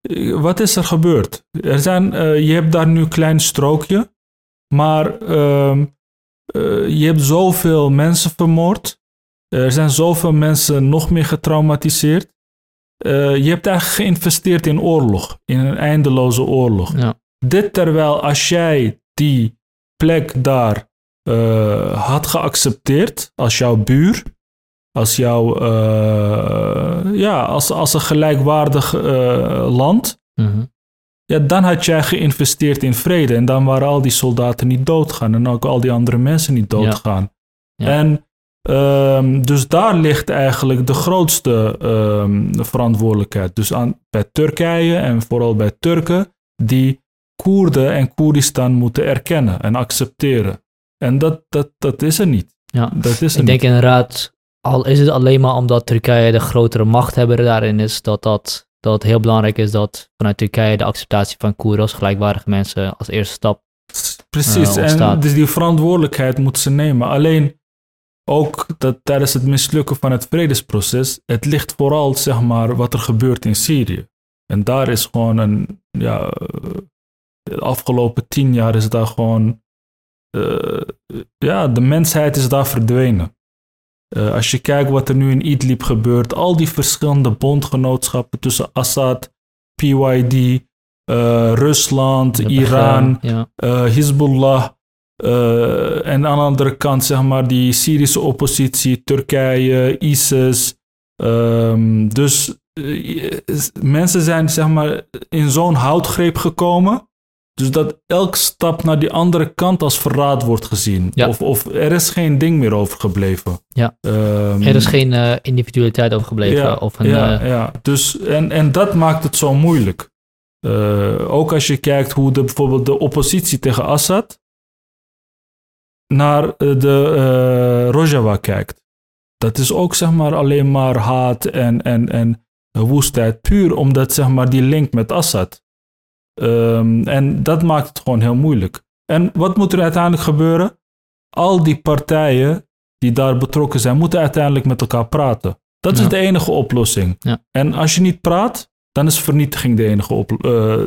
Eh, Wat is er gebeurd? Er zijn, eh, je hebt daar nu een klein strookje, maar ehm, eh, je hebt zoveel mensen vermoord. Er zijn zoveel mensen nog meer getraumatiseerd. Je hebt eigenlijk geïnvesteerd in oorlog, in een eindeloze oorlog. Ja. Dit terwijl als jij die plek daar eh, had geaccepteerd als jouw buur, als jouw, eh, ja, als, als een gelijkwaardig eh, land, Mhm. ja, dan had jij geïnvesteerd in vrede. En dan waren al die soldaten niet doodgaan. En ook al die andere mensen niet doodgaan. Ja. En ehm, dus daar ligt eigenlijk de grootste ehm, verantwoordelijkheid. Dus aan, bij Turkije en vooral bij Turken, die Koerden en Koerdistan moeten erkennen en accepteren. En dat, dat, dat is er niet. Ja. Dat is er Ik denk niet. inderdaad, al is het alleen maar omdat Turkije de grotere machthebber daarin is, dat, dat, dat het heel belangrijk is dat vanuit Turkije de acceptatie van Koerden als gelijkwaardige mensen als eerste stap. Precies, eh, en dus die verantwoordelijkheid moeten ze nemen. Alleen ook dat tijdens het mislukken van het vredesproces, het ligt vooral zeg maar wat er gebeurt in Syrië. En daar is gewoon een, ja, eh, de afgelopen tien jaar is daar gewoon, eh, ja, de mensheid is daar verdwenen. Eh, als je kijkt wat er nu in Idlib gebeurt, al die verschillende bondgenootschappen tussen Assad, PYD, eh, Rusland, De Iran, Ja. Hezbollah. en aan de andere kant, zeg maar, die Syrische oppositie, Turkije, ISIS. Ehm, dus mensen zijn, zeg maar, in zo'n houtgreep gekomen. Dus dat elke stap naar die andere kant als verraad wordt gezien. Ja. Of, of er is geen ding meer overgebleven. Ja. Ehm, Er is geen eh, individualiteit overgebleven. ja, of een, ja, eh, ja. Dus, en, en dat maakt het zo moeilijk. Eh, ook als je kijkt hoe de, bijvoorbeeld de oppositie tegen Assad naar de Rojava kijkt. Dat is ook zeg maar alleen maar haat en, en, en woestheid. Puur omdat zeg maar die link met Assad. Ehm, en dat maakt het gewoon heel moeilijk. En wat moet er uiteindelijk gebeuren? Al die partijen die daar betrokken zijn, moeten uiteindelijk met elkaar praten. Dat Ja. is de enige oplossing. Ja. En als je niet praat, dan is vernietiging de enige op, eh,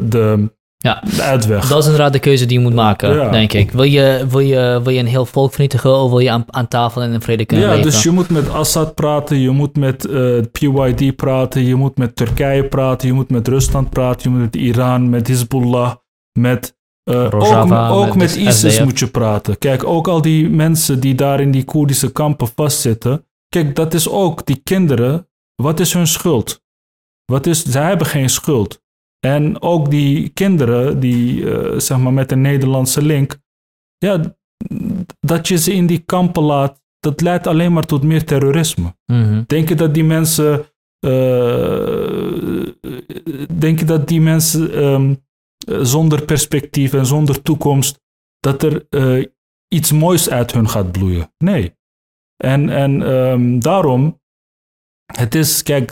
de, Ja. de uitweg. Dat is inderdaad de keuze die je moet maken, Ja. denk ik. Wil je, wil, je, wil je een heel volk vernietigen of wil je aan, aan tafel en in vrede kunnen Ja, leven? dus je moet met Assad praten, je moet met eh, PYD praten, je moet met Turkije praten, je moet met Rusland praten, je moet met Iran, met Hezbollah, met... eh, ook Rojava, ook met met ISIS SDF. moet je praten. Kijk, ook al die mensen die daar in die Koerdische kampen vastzitten. Kijk, dat is ook die kinderen. Wat is hun schuld? Wat is, zij hebben geen schuld. En ook die kinderen die, eh, zeg maar, met een Nederlandse link. Ja, dat je ze in die kampen laat, dat leidt alleen maar tot meer terrorisme. Mhm. Denk je dat die mensen. eh, denk je dat die mensen ehm, eh, zonder perspectief en zonder toekomst. dat er eh, iets moois uit hun gaat bloeien? Nee. En, en ehm, daarom. Het is, kijk,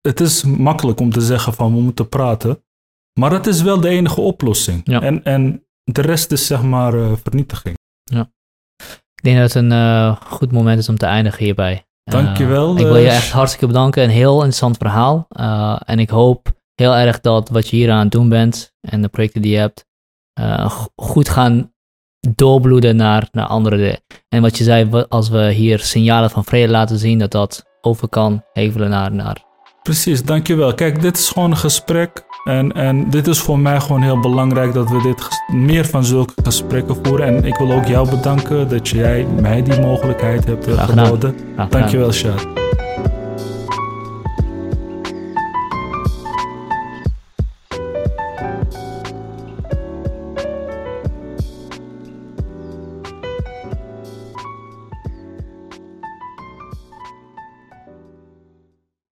het is makkelijk om te zeggen van we moeten praten. Maar dat is wel de enige oplossing. Ja. En, en de rest is zeg maar eh, vernietiging. Ik denk dat het een eh, goed moment is om te eindigen hierbij. Eh, Dankjewel, ik wil je eh, echt hartstikke bedanken. Een heel interessant verhaal. Eh, en ik hoop heel erg dat wat je hier aan het doen bent en de projecten die je hebt, eh, go- goed gaan doorbloeden naar, naar andere dingen. En wat je zei, als we hier signalen van vrede laten zien, dat dat over kan hevelen naar, naar Precies, dankjewel. Kijk, dit is gewoon een gesprek. En, en dit is voor mij gewoon heel belangrijk dat we dit meer van zulke gesprekken voeren. En ik wil ook jou bedanken dat jij mij die mogelijkheid hebt eh, Graag geboden. Dankjewel, Shad.